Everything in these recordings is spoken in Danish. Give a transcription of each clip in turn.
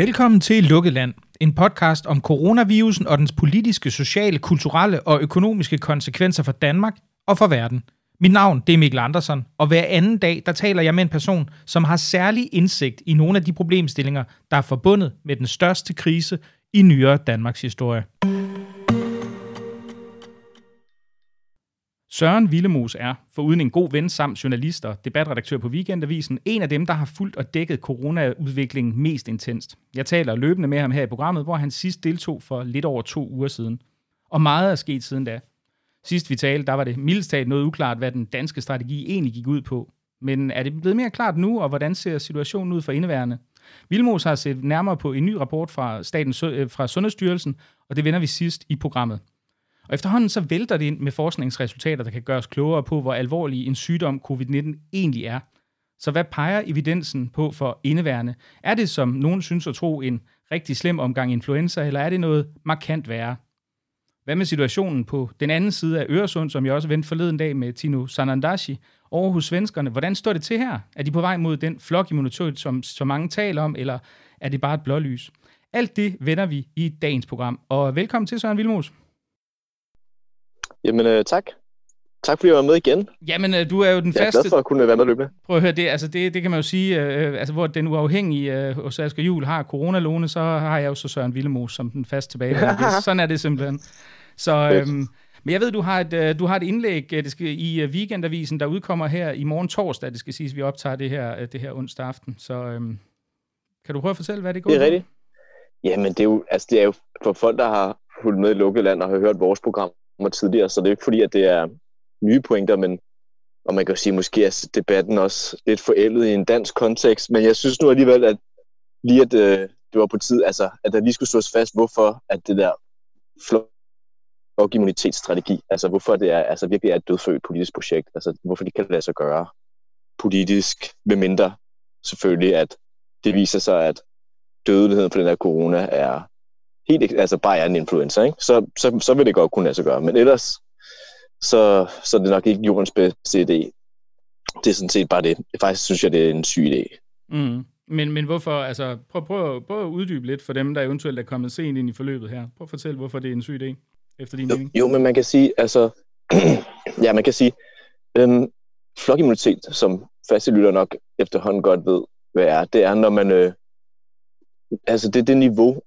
Velkommen til Lukket Land, en podcast om coronavirusen og dens politiske, sociale, kulturelle og økonomiske konsekvenser for Danmark og for verden. Mit navn det er Mikkel Andersen, og hver anden dag der taler jeg med en person, som har særlig indsigt i nogle af de problemstillinger, der er forbundet med den største krise i nyere Danmarks historie. Søren Villemos er, foruden en god ven samt journalist og debatredaktør på Weekendavisen, en af dem, der har fulgt og dækket coronaudviklingen mest intenst. Jeg taler løbende med ham her i programmet, hvor han sidst deltog for lidt over to uger siden. Og meget er sket siden da. Sidst vi talte, der var det mildest talt noget uklart, hvad den danske strategi egentlig gik ud på. Men er det blevet mere klart nu, og hvordan ser situationen ud for indeværende? Vilmos har set nærmere på en ny rapport fra, Statens, øh, fra Sundhedsstyrelsen, og det vender vi sidst i programmet. Og efterhånden så vælter det ind med forskningsresultater, der kan gøre os klogere på, hvor alvorlig en sygdom covid-19 egentlig er. Så hvad peger evidensen på for indeværende? Er det, som nogen synes at tro, en rigtig slem omgang influenza, eller er det noget markant værre? Hvad med situationen på den anden side af Øresund, som jeg også vendte forleden dag med Tino Sanandashi, over hos svenskerne? Hvordan står det til her? Er de på vej mod den flokimmunitet, som så mange taler om, eller er det bare et blålys? Alt det vender vi i dagens program. Og velkommen til Søren Vilmos. Jamen øh, tak. Tak fordi jeg var med igen. Jamen, øh, du er jo den faste... Jeg er glad for at kunne være med løbende. Prøv at høre, det, altså det, det kan man jo sige, øh, altså hvor den uafhængige øh, hos Asger Juhl har coronalåne, så har jeg jo så Søren Villemos som den fast tilbage. Sådan er det simpelthen. Så, øhm, men jeg ved, du har et, øh, du har et indlæg øh, det skal, i øh, Weekendavisen, der udkommer her i morgen torsdag. Det skal siges, at vi optager det her, det her onsdag aften. Så øhm, kan du prøve at fortælle, hvad det går Det er rigtigt. Jamen, det er, jo, altså, det er jo for folk, der har fulgt med i lukket land og har hørt vores program tidligere, så det er jo ikke fordi, at det er nye pointer, men og man kan jo sige, måske er debatten også lidt forældet i en dansk kontekst, men jeg synes nu alligevel, at lige at øh, det var på tid, altså, at der lige skulle slås fast, hvorfor at det der flokimmunitetsstrategi, altså hvorfor det er altså virkelig er et dødfødt politisk projekt, altså hvorfor det kan lade sig gøre politisk, med mindre selvfølgelig, at det viser sig, at dødeligheden for den her corona er helt, altså bare er en influencer, ikke? Så, så, så vil det godt kunne lade sig gøre. Men ellers, så, så er det nok ikke jordens bedste idé. Det er sådan set bare det. Faktisk synes jeg, det er en syg idé. Mm. Men, men hvorfor, altså, prøv, prøv, prøv at uddybe lidt for dem, der eventuelt er kommet sent ind i forløbet her. Prøv at fortælle, hvorfor det er en syg idé, efter din jo, mening. Jo, men man kan sige, altså, ja, man kan sige, øhm, flokimmunitet, som faste lytter nok efterhånden godt ved, hvad er, det er, når man, øh, altså det er det niveau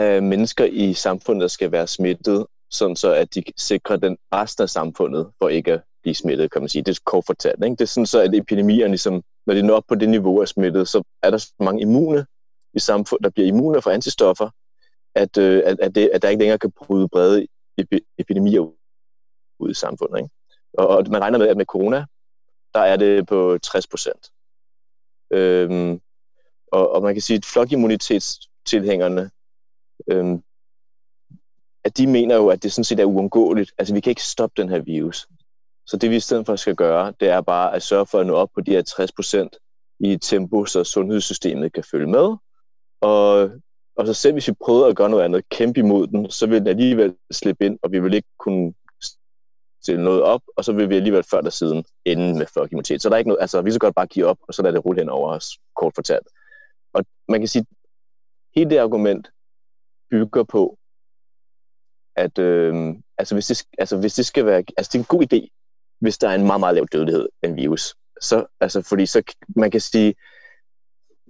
af mennesker i samfundet, der skal være smittet, sådan så at de sikrer den resten af samfundet for ikke at blive smittet, kan man sige. Det er kort fortalt. Ikke? Det er sådan så, at epidemierne, ligesom, når de når op på det niveau af smittet, så er der så mange immune i samfundet, der bliver immune for antistoffer, at, øh, at, at, det, at der ikke længere kan bryde brede epidemier ud i samfundet. Ikke? Og, og man regner med, at med corona, der er det på 60 procent. Øhm, og, og man kan sige, at flokimmunitetstilhængerne, øhm, at de mener jo, at det sådan set er uundgåeligt. Altså, vi kan ikke stoppe den her virus. Så det, vi i stedet for skal gøre, det er bare at sørge for at nå op på de her 60 procent i et tempo, så sundhedssystemet kan følge med. Og, og så selv hvis vi prøvede at gøre noget andet, kæmpe imod den, så vil den alligevel slippe ind, og vi vil ikke kunne stille noget op, og så vil vi alligevel før der siden ende med flokimmunitet. Så der er ikke noget, altså vi så godt bare give op, og så lade det rulle hen over os, kort fortalt. Og man kan sige, hele det argument bygger på, at øh, altså, hvis det, altså, hvis det skal være, altså det er en god idé, hvis der er en meget, meget lav dødelighed af en virus. Så, altså, fordi så man kan sige,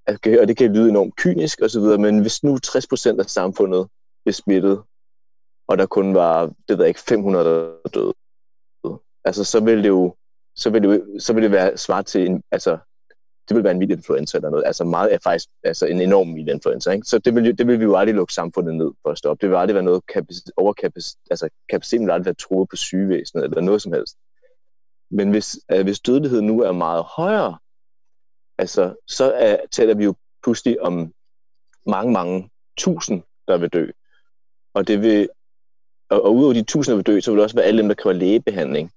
at, og det kan lyde enormt kynisk osv., men hvis nu 60% af samfundet bliver smittet, og der kun var, det ved jeg ikke, 500 der døde, altså så ville det jo, så vil det, så vil det være svar til en, altså det vil være en vild influencer eller noget. Altså meget er faktisk altså en enorm vild influencer. Ikke? Så det vil, det vil vi jo aldrig lukke samfundet ned for at stoppe. Det vil aldrig være noget kapacitet, overkapacitet, altså kapaciteten vil aldrig være troet på sygevæsenet eller noget som helst. Men hvis, øh, hvis dødeligheden nu er meget højere, altså, så er, taler vi jo pludselig om mange, mange tusind, der vil dø. Og det vil, og, og udover de tusinder der vil dø, så vil det også være alle dem, der kræver lægebehandling.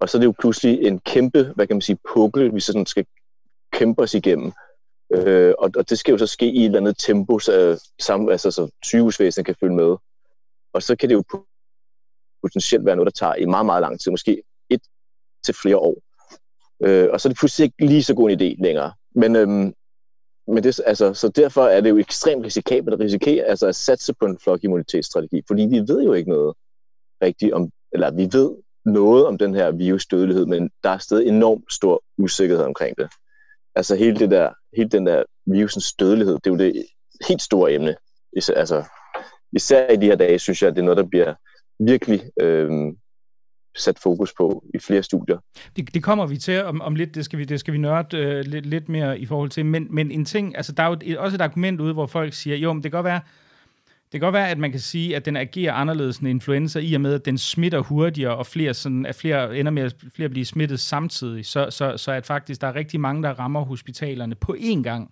Og så er det jo pludselig en kæmpe, hvad kan man sige, pukkel, vi sådan skal kæmpe os igennem. Øh, og, og det skal jo så ske i et eller andet tempo, så, øh, sam, altså, så sygehusvæsenet kan følge med. Og så kan det jo potentielt være noget, der tager i meget, meget lang tid, måske et til flere år. Øh, og så er det pludselig ikke lige så god en idé længere. Men, øhm, men det, altså, så derfor er det jo ekstremt risikabelt at risikere altså at satse på en flokimmunitetsstrategi, fordi vi ved jo ikke noget rigtigt om, eller vi ved noget om den her virusdødelighed, men der er stadig enormt stor usikkerhed omkring det. Altså hele, det der, hele den der virusens dødelighed, det er jo det helt store emne. Især, altså, især i de her dage, synes jeg, at det er noget, der bliver virkelig øh, sat fokus på i flere studier. Det, det kommer vi til om, om lidt, det skal vi, det skal vi nørde øh, lidt, lidt mere i forhold til, men, men en ting, altså der er jo et, også et argument ude, hvor folk siger, jo, men det kan godt være, det kan godt være, at man kan sige, at den agerer anderledes end influenza, i og med, at den smitter hurtigere, og flere, sådan, at flere ender med at flere bliver smittet samtidig, så, så, så at faktisk der er rigtig mange, der rammer hospitalerne på én gang.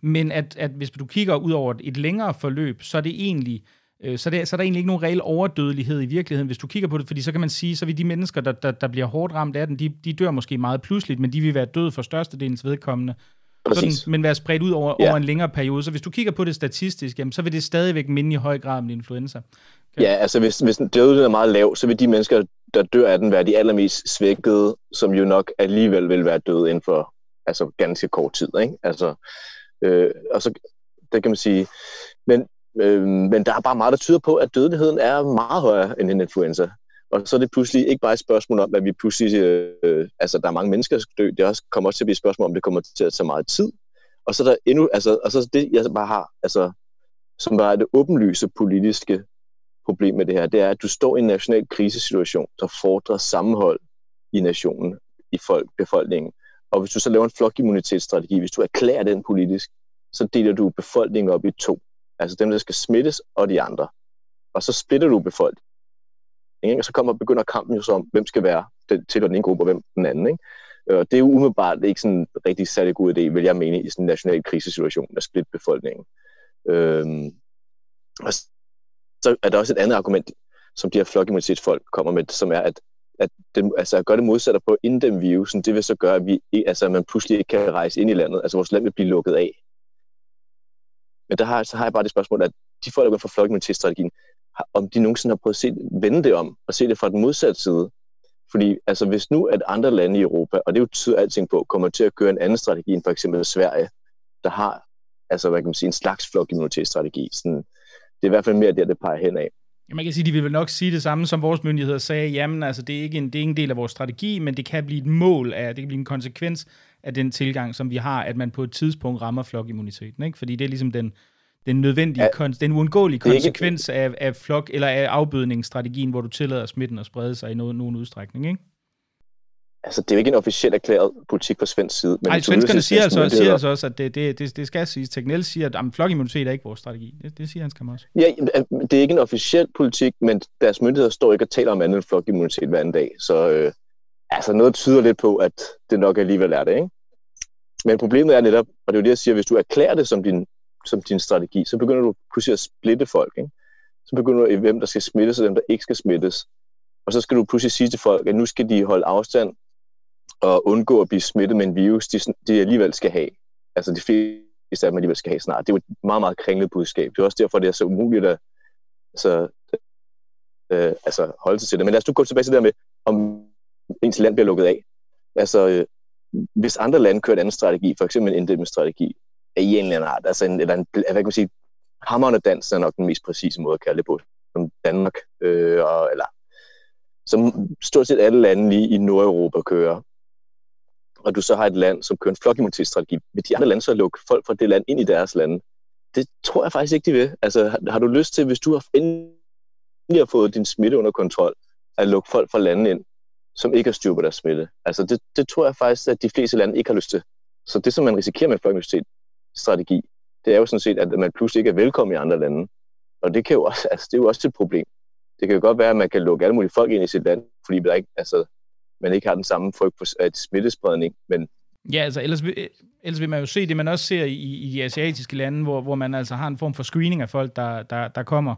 Men at, at hvis du kigger ud over et længere forløb, så er det egentlig øh, så, det, så er der egentlig ikke nogen reel overdødelighed i virkeligheden, hvis du kigger på det, fordi så kan man sige, så vil de mennesker, der, der, der bliver hårdt ramt af den, de, de dør måske meget pludseligt, men de vil være døde for størstedelens vedkommende, sådan, men være spredt ud over, ja. over en længere periode. Så hvis du kigger på det statistisk, jamen, så vil det stadigvæk minde i høj grad om influenza. Okay. Ja, altså hvis, hvis dødeligheden er meget lav, så vil de mennesker, der dør af den, være de allermest svækkede, som jo nok alligevel vil være døde inden for altså, ganske kort tid. Ikke? Altså, øh, og så det kan man sige. Men, øh, men der er bare meget, der tyder på, at dødeligheden er meget højere end en influenza. Og så er det pludselig ikke bare et spørgsmål om, at vi pludselig, øh, altså der er mange mennesker, der skal dø. Det også, kommer også til at blive et spørgsmål om, det kommer til at tage meget tid. Og så er der endnu, altså, og så det, jeg bare har, altså, som bare er det åbenlyse politiske problem med det her, det er, at du står i en national krisesituation, der fordrer sammenhold i nationen, i folk, befolkningen. Og hvis du så laver en flokimmunitetsstrategi, hvis du erklærer den politisk, så deler du befolkningen op i to. Altså dem, der skal smittes, og de andre. Og så splitter du befolkningen. Ikke? Og så kommer begynder kampen jo så om, hvem skal være den, til den ene gruppe, og hvem den anden. Ikke? Og det er jo umiddelbart ikke sådan en rigtig særlig god idé, vil jeg mene, i sådan en national krisesituation at splitte befolkningen. Øhm, og så er der også et andet argument, som de her flokimmunitetsfolk kommer med, som er, at, at, det, altså at gøre det modsatte på inddæmme virusen, det vil så gøre, at, vi, altså, at man pludselig ikke kan rejse ind i landet. Altså vores land vil blive lukket af. Men der har, så har jeg bare det spørgsmål, at de folk, der går for flokimmunitetsstrategien, om de nogensinde har prøvet at se, vende det om og se det fra den modsatte side. Fordi altså, hvis nu at andre lande i Europa, og det er jo tyder alting på, kommer til at køre en anden strategi end for eksempel Sverige, der har altså, hvad kan man sige, en slags flokimmunitetsstrategi. Sådan, det er i hvert fald mere der, det peger hen af. Man kan sige, de vil vel nok sige det samme, som vores myndigheder sagde. Jamen, altså, det er ikke en, det er ikke en del af vores strategi, men det kan blive et mål af, det kan blive en konsekvens af den tilgang, som vi har, at man på et tidspunkt rammer flokimmuniteten. Ikke? Fordi det er ligesom den, den nødvendige, ja, kon- den uundgåelige konsekvens ikke... af, af flok, eller af afbødningsstrategien, hvor du tillader smitten at sprede sig i no- nogen udstrækning, ikke? Altså, det er jo ikke en officielt erklæret politik på svensk side. Men Nej, svenskerne siger altså, siger altså også, at det, det, det, det skal siges. Tegnell siger, at jamen, flokimmunitet er ikke vores strategi. Det, det siger han skam også. Ja, det er ikke en officiel politik, men deres myndigheder står ikke og taler om andet end flokimmunitet hver anden dag. Så øh, altså, noget tyder lidt på, at det nok alligevel er det, ikke? Men problemet er netop, og det er jo det, jeg siger, hvis du erklærer det som din som din strategi, så begynder du pludselig at splitte folk. Ikke? Så begynder du, hvem der skal smittes, og hvem der ikke skal smittes. Og så skal du pludselig sige til folk, at nu skal de holde afstand og undgå at blive smittet med en virus, de, de alligevel skal have. Altså de fleste af dem alligevel skal have snart. Det er jo et meget, meget kringlet budskab. Det er også derfor, det er så umuligt at altså, øh, altså holde sig til det. Men lad os nu gå tilbage til det der med, om ens land bliver lukket af. Altså, øh, hvis andre lande kører en anden strategi, for eksempel en strategi, i en eller anden art. Altså en, eller en, hvad kan man sige, hammerende dans er nok den mest præcise måde at kalde det på, som Danmark, øh, og, eller som stort set alle lande lige i Nordeuropa kører. Og du så har et land, som kører en flokimmunitetsstrategi. Vil de andre lande så lukke folk fra det land ind i deres lande? Det tror jeg faktisk ikke, de vil. Altså, har, har du lyst til, hvis du har endelig har fået din smitte under kontrol, at lukke folk fra landet ind, som ikke har styr på deres smitte? Altså, det, det tror jeg faktisk, at de fleste lande ikke har lyst til. Så det, som man risikerer med flokimmunitet, strategi, det er jo sådan set, at man pludselig ikke er velkommen i andre lande. Og det, kan jo også, altså, det er jo også et problem. Det kan jo godt være, at man kan lukke alle mulige folk ind i sit land, fordi der ikke, altså, man ikke har den samme frygt for at øh, smittespredning. Men Ja, altså ellers, ellers vil man jo se det, man også ser i, i de asiatiske lande, hvor, hvor man altså har en form for screening af folk, der, der, der kommer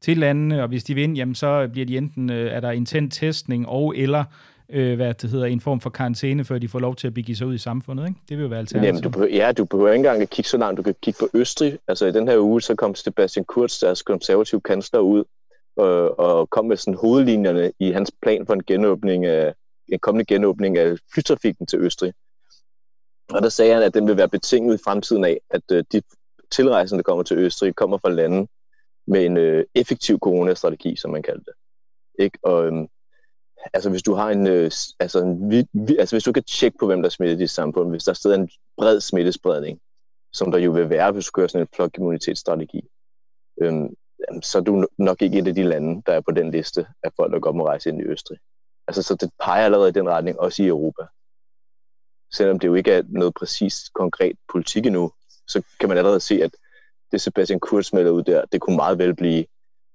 til landene, og hvis de vil ind, jamen så bliver de enten, øh, er der intent testning og eller øh, hvad det hedder, en form for karantæne, før de får lov til at begive sig ud i samfundet. Ikke? Det vil jo være alternativet. Jamen, du behøver, ja, du behøver ikke engang at kigge så langt. Du kan kigge på Østrig. Altså i den her uge, så kom Sebastian Kurz, deres konservative kansler, ud og, og kom med sådan hovedlinjerne i hans plan for en genåbning af, en kommende genåbning af flytrafikken til Østrig. Og der sagde han, at den vil være betinget i fremtiden af, at øh, de tilrejsende, der kommer til Østrig, kommer fra lande med en øh, effektiv coronastrategi, som man kalder det. Ikke? Og øhm, altså hvis du har en, øh, altså, en vi, vi, altså hvis du kan tjekke på, hvem der er smittet i dit samfund, hvis der er en bred smittespredning, som der jo vil være, hvis du kører sådan en flokimmunitetsstrategi, øhm, så er du nok ikke et af de lande, der er på den liste af folk, der godt må rejse ind i Østrig. Altså, så det peger allerede i den retning, også i Europa. Selvom det jo ikke er noget præcist konkret politik endnu, så kan man allerede se, at det Sebastian Kurz melder ud der, det kunne meget vel blive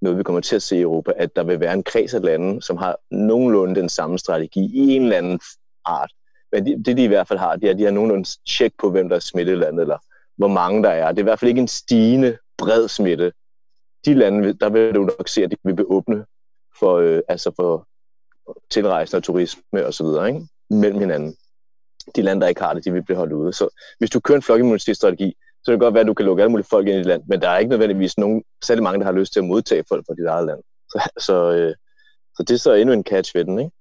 noget, vi kommer til at se i Europa, at der vil være en kreds af lande, som har nogenlunde den samme strategi i en eller anden art. Men det, det de i hvert fald har, det er, at de har nogenlunde tjek på, hvem der er smittet i landet, eller hvor mange der er. Det er i hvert fald ikke en stigende, bred smitte. De lande, der vil du nok se, at de vil blive åbne for, øh, altså for tilrejsende og turisme og så videre, ikke? mellem hinanden. De lande, der ikke har det, de vil blive holdt ude. Så hvis du kører en flokimmunitetsstrategi, så kan det godt være, at du kan lukke alle mulige folk ind i et land, men der er ikke nødvendigvis nogen, særlig mange, der har lyst til at modtage folk fra dit eget land. Så, så, øh, så det er så endnu en catch ved den, ikke?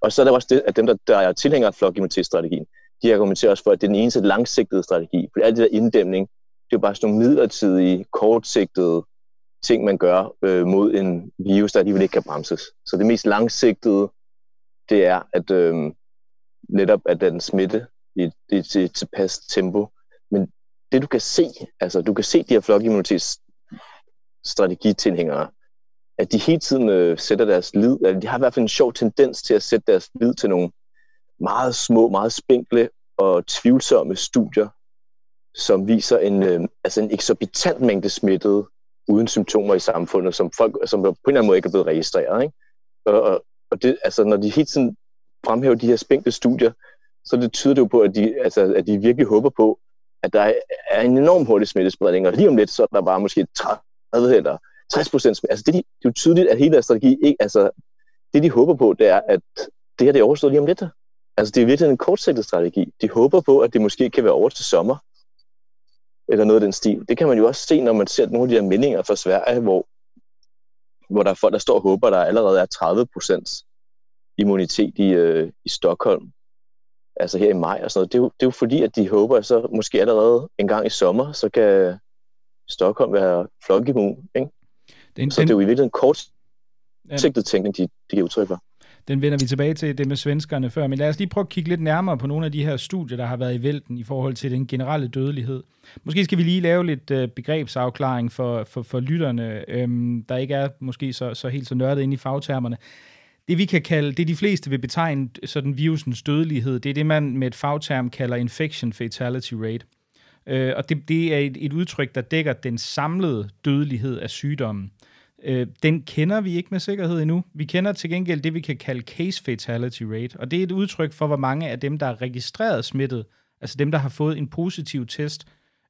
Og så er der også det, at dem, der, der er tilhængere af flokimmunitetsstrategien, de argumenterer også for, at det er den eneste langsigtede strategi. For alt det der inddæmning, det er jo bare sådan nogle midlertidige, kortsigtede ting, man gør øh, mod en virus, der alligevel ikke kan bremses. Så det mest langsigtede, det er, at øh, netop at den smitte i et, et, tilpas tempo. Det du kan se, altså du kan se de her flokimmunitetsstrategitilhængere, at de hele tiden øh, sætter deres lid, eller de har i hvert fald en sjov tendens til at sætte deres lid til nogle meget små, meget spinkle og tvivlsomme studier, som viser en, øh, altså en eksorbitant mængde smittede uden symptomer i samfundet, som folk som på en eller anden måde ikke er blevet registreret. Ikke? Og, og det, altså, når de hele tiden fremhæver de her spinkle studier, så det tyder det jo på, at de, altså, at de virkelig håber på, at der er en enorm hurtig smittespredning, og lige om lidt, så er der bare måske 30 eller 60 procent Altså det, de, det er jo tydeligt, at hele deres strategi ikke, altså det de håber på, det er, at det her det er overstået lige om lidt. Altså det er virkelig en kortsigtet strategi. De håber på, at det måske kan være over til sommer, eller noget af den stil. Det kan man jo også se, når man ser nogle af de her meldinger fra Sverige, hvor, hvor der er folk, der står og håber, der allerede er 30 procent immunitet i, øh, i Stockholm, altså her i maj og sådan noget. Det er, jo, det er jo fordi, at de håber, at så måske allerede en gang i sommer, så kan Stockholm være flokimmun. Ikke? Den, så den, det er jo i virkeligheden kort sigtet tænkning, de, de giver udtryk for. Den vender vi tilbage til, det med svenskerne før. Men lad os lige prøve at kigge lidt nærmere på nogle af de her studier, der har været i vælten i forhold til den generelle dødelighed. Måske skal vi lige lave lidt øh, begrebsafklaring for, for, for lytterne, øhm, der ikke er måske så, så helt så nørdet inde i fagtermerne. Det vi kan kalde, det de fleste vil betegne sådan virusens dødelighed, det er det, man med et fagterm kalder infection fatality rate. Øh, og det, det er et, et udtryk, der dækker den samlede dødelighed af sygdommen. Øh, den kender vi ikke med sikkerhed endnu. Vi kender til gengæld det, vi kan kalde case fatality rate, og det er et udtryk for, hvor mange af dem, der er registreret smittet, altså dem, der har fået en positiv test,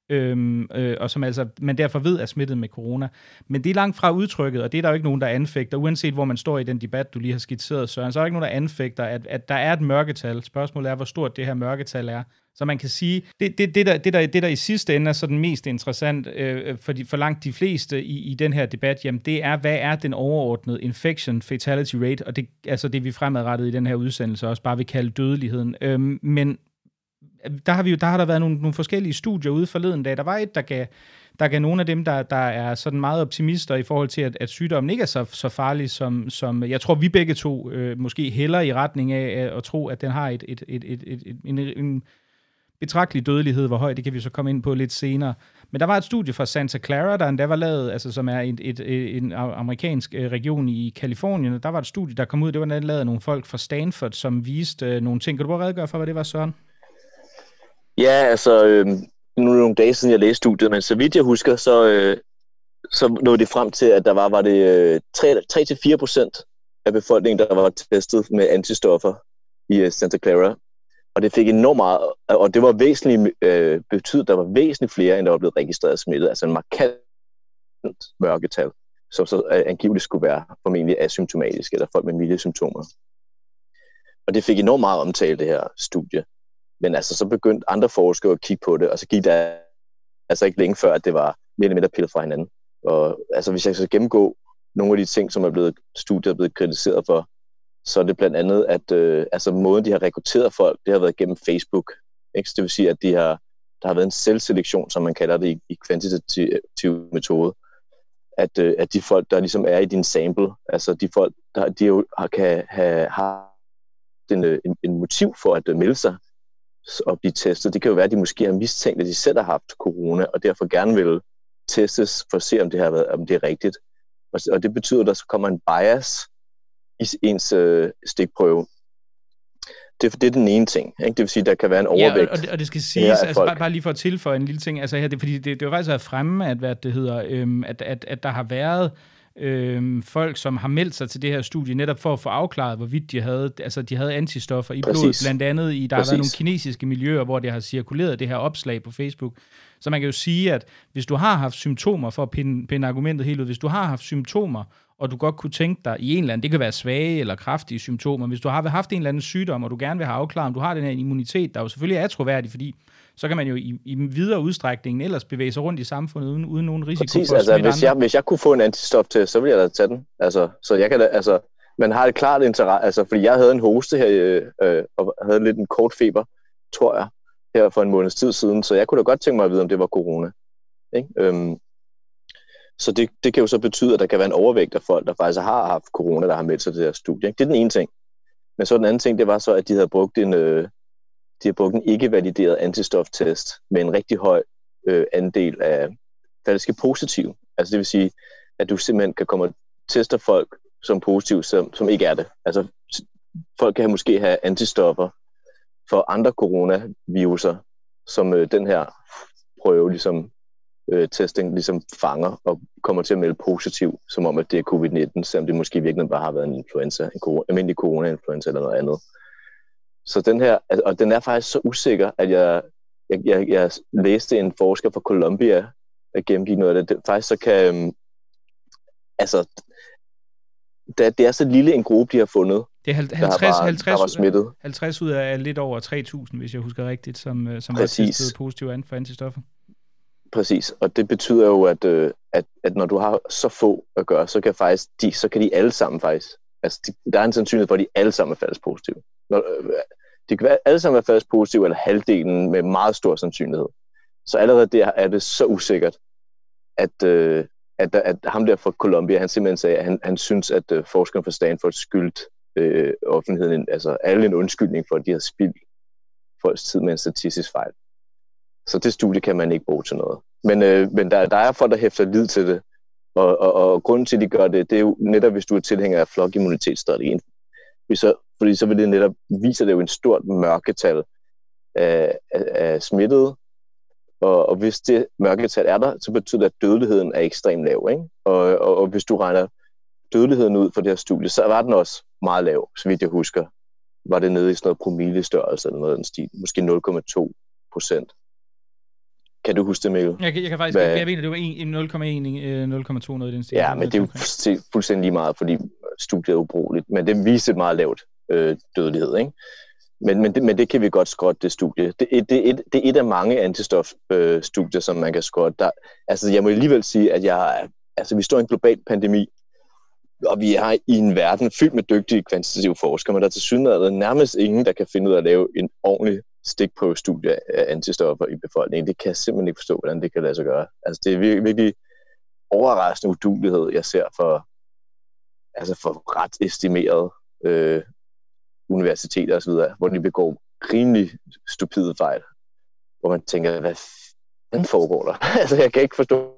øhm, øh, og som altså man derfor ved er smittet med corona. Men det er langt fra udtrykket, og det er der jo ikke nogen, der anfægter, uanset hvor man står i den debat, du lige har skitseret, Søren, så er der ikke nogen, der anfægter, at, at der er et mørketal. Spørgsmålet er, hvor stort det her mørketal er. Så man kan sige, det, det, det, der, det, der, det der i sidste ende er så den mest interessant øh, øh for, de, for langt de fleste i, i den her debat, jamen det er, hvad er den overordnede infection fatality rate, og det altså det vi fremadrettet i den her udsendelse også bare vil kalde dødeligheden. Øhm, men der har, vi jo, der har der været nogle, nogle forskellige studier ude forleden dag. Der var et, der gav, der gav nogle af dem, der, der er sådan meget optimister i forhold til, at, at sygdommen ikke er så, så farlig, som, som jeg tror, vi begge to øh, måske heller i retning af at tro, at den har et, et, et, et, et, et, en, en betragtelig dødelighed, hvor høj, det kan vi så komme ind på lidt senere. Men der var et studie fra Santa Clara, der endda var lavet, altså som er et, et, et, en amerikansk øh, region i Kalifornien, der var et studie, der kom ud, det var lavet af nogle folk fra Stanford, som viste øh, nogle ting. Kan du bare redegøre for, hvad det var, Søren? Ja, altså, øh, nu er det nogle dage siden, jeg læste studiet, men så vidt jeg husker, så, øh, så nåede det frem til, at der var, var det øh, 3-4 procent af befolkningen, der var testet med antistoffer i øh, Santa Clara. Og det fik enormt meget, og det var væsentligt, øh, betydet, der var væsentligt flere, end der var blevet registreret smittet. Altså en markant mørketal, som så øh, angiveligt skulle være formentlig asymptomatisk, eller folk med milde symptomer. Og det fik enormt meget omtale, det her studie. Men altså, så begyndte andre forskere at kigge på det, og så gik der altså ikke længe før, at det var mere eller mindre pillet fra hinanden. Og altså, hvis jeg skal gennemgå nogle af de ting, som er blevet studiet er blevet kritiseret for, så er det blandt andet, at øh, altså, måden, de har rekrutteret folk, det har været gennem Facebook. Ikke? Så det vil sige, at de har, der har været en selvselektion, som man kalder det i, i kvantitativ metode, at, øh, at de folk, der ligesom er i din sample, altså de folk, der de jo har, kan have, har en, øh, en, en motiv for at melde sig og blive testet. Det kan jo være, at de måske har mistænkt, at de selv har haft corona, og derfor gerne vil testes for at se, om det, har været, om det er rigtigt. Og, og det betyder, at der kommer en bias i ens øh, stikprøve. Det, det er den ene ting. Ikke? Det vil sige, at der kan være en overvægt. Ja, og, det, og det skal siges, altså, bare, bare lige for at tilføje en lille ting, altså her, det, fordi det, det var faktisk været fremme, at, hvad det hedder, øhm, at, at, at der har været øh, folk, som har meldt sig til det her studie, netop for at få afklaret, hvorvidt de havde, altså, de havde antistoffer i Præcis. blodet. Blandt andet i, der Præcis. har været nogle kinesiske miljøer, hvor det har cirkuleret det her opslag på Facebook. Så man kan jo sige, at hvis du har haft symptomer, for at pinde, pinde argumentet helt ud, hvis du har haft symptomer, og du godt kunne tænke dig i en eller anden, det kan være svage eller kraftige symptomer, hvis du har haft en eller anden sygdom, og du gerne vil have afklaret, om du har den her immunitet, der jo selvfølgelig er troværdig, fordi så kan man jo i, i videre udstrækning ellers bevæge sig rundt i samfundet uden, uden nogen risiko Præcis, for altså, hvis jeg, hvis jeg kunne få en antistof til, så ville jeg da tage den. Altså, så jeg kan da, altså, man har et klart interesse, altså, fordi jeg havde en hoste her, øh, øh, og havde lidt en kort feber, tror jeg, her for en måneds tid siden, så jeg kunne da godt tænke mig at vide, om det var corona. Ikke? Øhm, så det, det kan jo så betyde, at der kan være en overvægt af folk, der faktisk har haft corona, der har meldt sig til det her studie. Ikke? Det er den ene ting. Men så den anden ting, det var så, at de havde brugt en, øh, de har brugt en ikke-valideret antistoftest med en rigtig høj øh, andel af falske positive. Altså det vil sige, at du simpelthen kan komme og teste folk som positiv, som, som ikke er det. Altså folk kan måske have antistoffer for andre coronaviruser, som øh, den her prøve ligesom øh, testing ligesom fanger og kommer til at melde positiv, som om at det er covid-19, selvom det måske virkelig bare har været en influenza, en corona, almindelig corona-influenza eller noget andet. Så den her, og den er faktisk så usikker, at jeg, jeg, jeg, jeg læste en forsker fra Columbia at gennemgive noget af det. faktisk så kan, um, altså, det, det er så lille en gruppe, de har fundet. Det er 50, der var, 50, der var smittet. 50 ud af lidt over 3.000, hvis jeg husker rigtigt, som, øh, som Præcis. var testet positive for antistoffer. Præcis, og det betyder jo, at, øh, at, at når du har så få at gøre, så kan, faktisk de, så kan de alle sammen faktisk, altså de, der er en sandsynlighed for, at de alle sammen er falsk positive. Når, øh, de det kan være alle sammen er falsk positive, eller halvdelen med meget stor sandsynlighed. Så allerede der er det så usikkert, at, øh, at, at ham der fra Columbia, han simpelthen sagde, at han, han synes, at øh, forskerne fra Stanford skyldt øh, offentligheden, altså alle en undskyldning for, at de har spildt folks tid med en statistisk fejl. Så det studie kan man ikke bruge til noget. Men, øh, men der, der er folk, der hæfter lid til det. Og, og, og grunden til, at de gør det, det er jo netop, hvis du er tilhænger af flokimmunitetsstrategien. Hvis så, fordi så vil det netop vise det jo en stort mørketal af, af, af smittede. Og, og hvis det mørketal er der, så betyder det, at dødeligheden er ekstremt lav. Ikke? Og, og, og hvis du regner dødeligheden ud for det her studie, så var den også meget lav, så vidt jeg husker. Var det nede i sådan noget promillestørrelse eller noget af den stil. Måske 0,2 procent. Kan du huske det, Mikkel? Jeg, jeg kan faktisk Hvad? jeg, mener, det var 0,1, 0,2 øh, noget i den stil. Ja, men det er jo fuldstændig lige meget, fordi studiet er ubrugeligt. Men det viser et meget lavt øh, dødelighed, ikke? Men, men, det, men det kan vi godt skrotte, det studie. Det, det, det, er, et, det er et af mange antistofstudier, øh, som man kan skrotte. Der, altså, jeg må alligevel sige, at jeg, altså, vi står i en global pandemi, og vi er i en verden fyldt med dygtige kvantitative forskere, men der er til synligheden nærmest ingen, der kan finde ud af at lave en ordentlig stikprøvestudie af antistoffer i befolkningen. Det kan jeg simpelthen ikke forstå, hvordan det kan lade sig gøre. Altså, det er virkelig, virkelig overraskende udulighed, jeg ser for, altså for ret estimeret øh, universiteter osv., hvor de begår rimelig stupide fejl, hvor man tænker, hvad fanden foregår der? altså, jeg kan ikke forstå,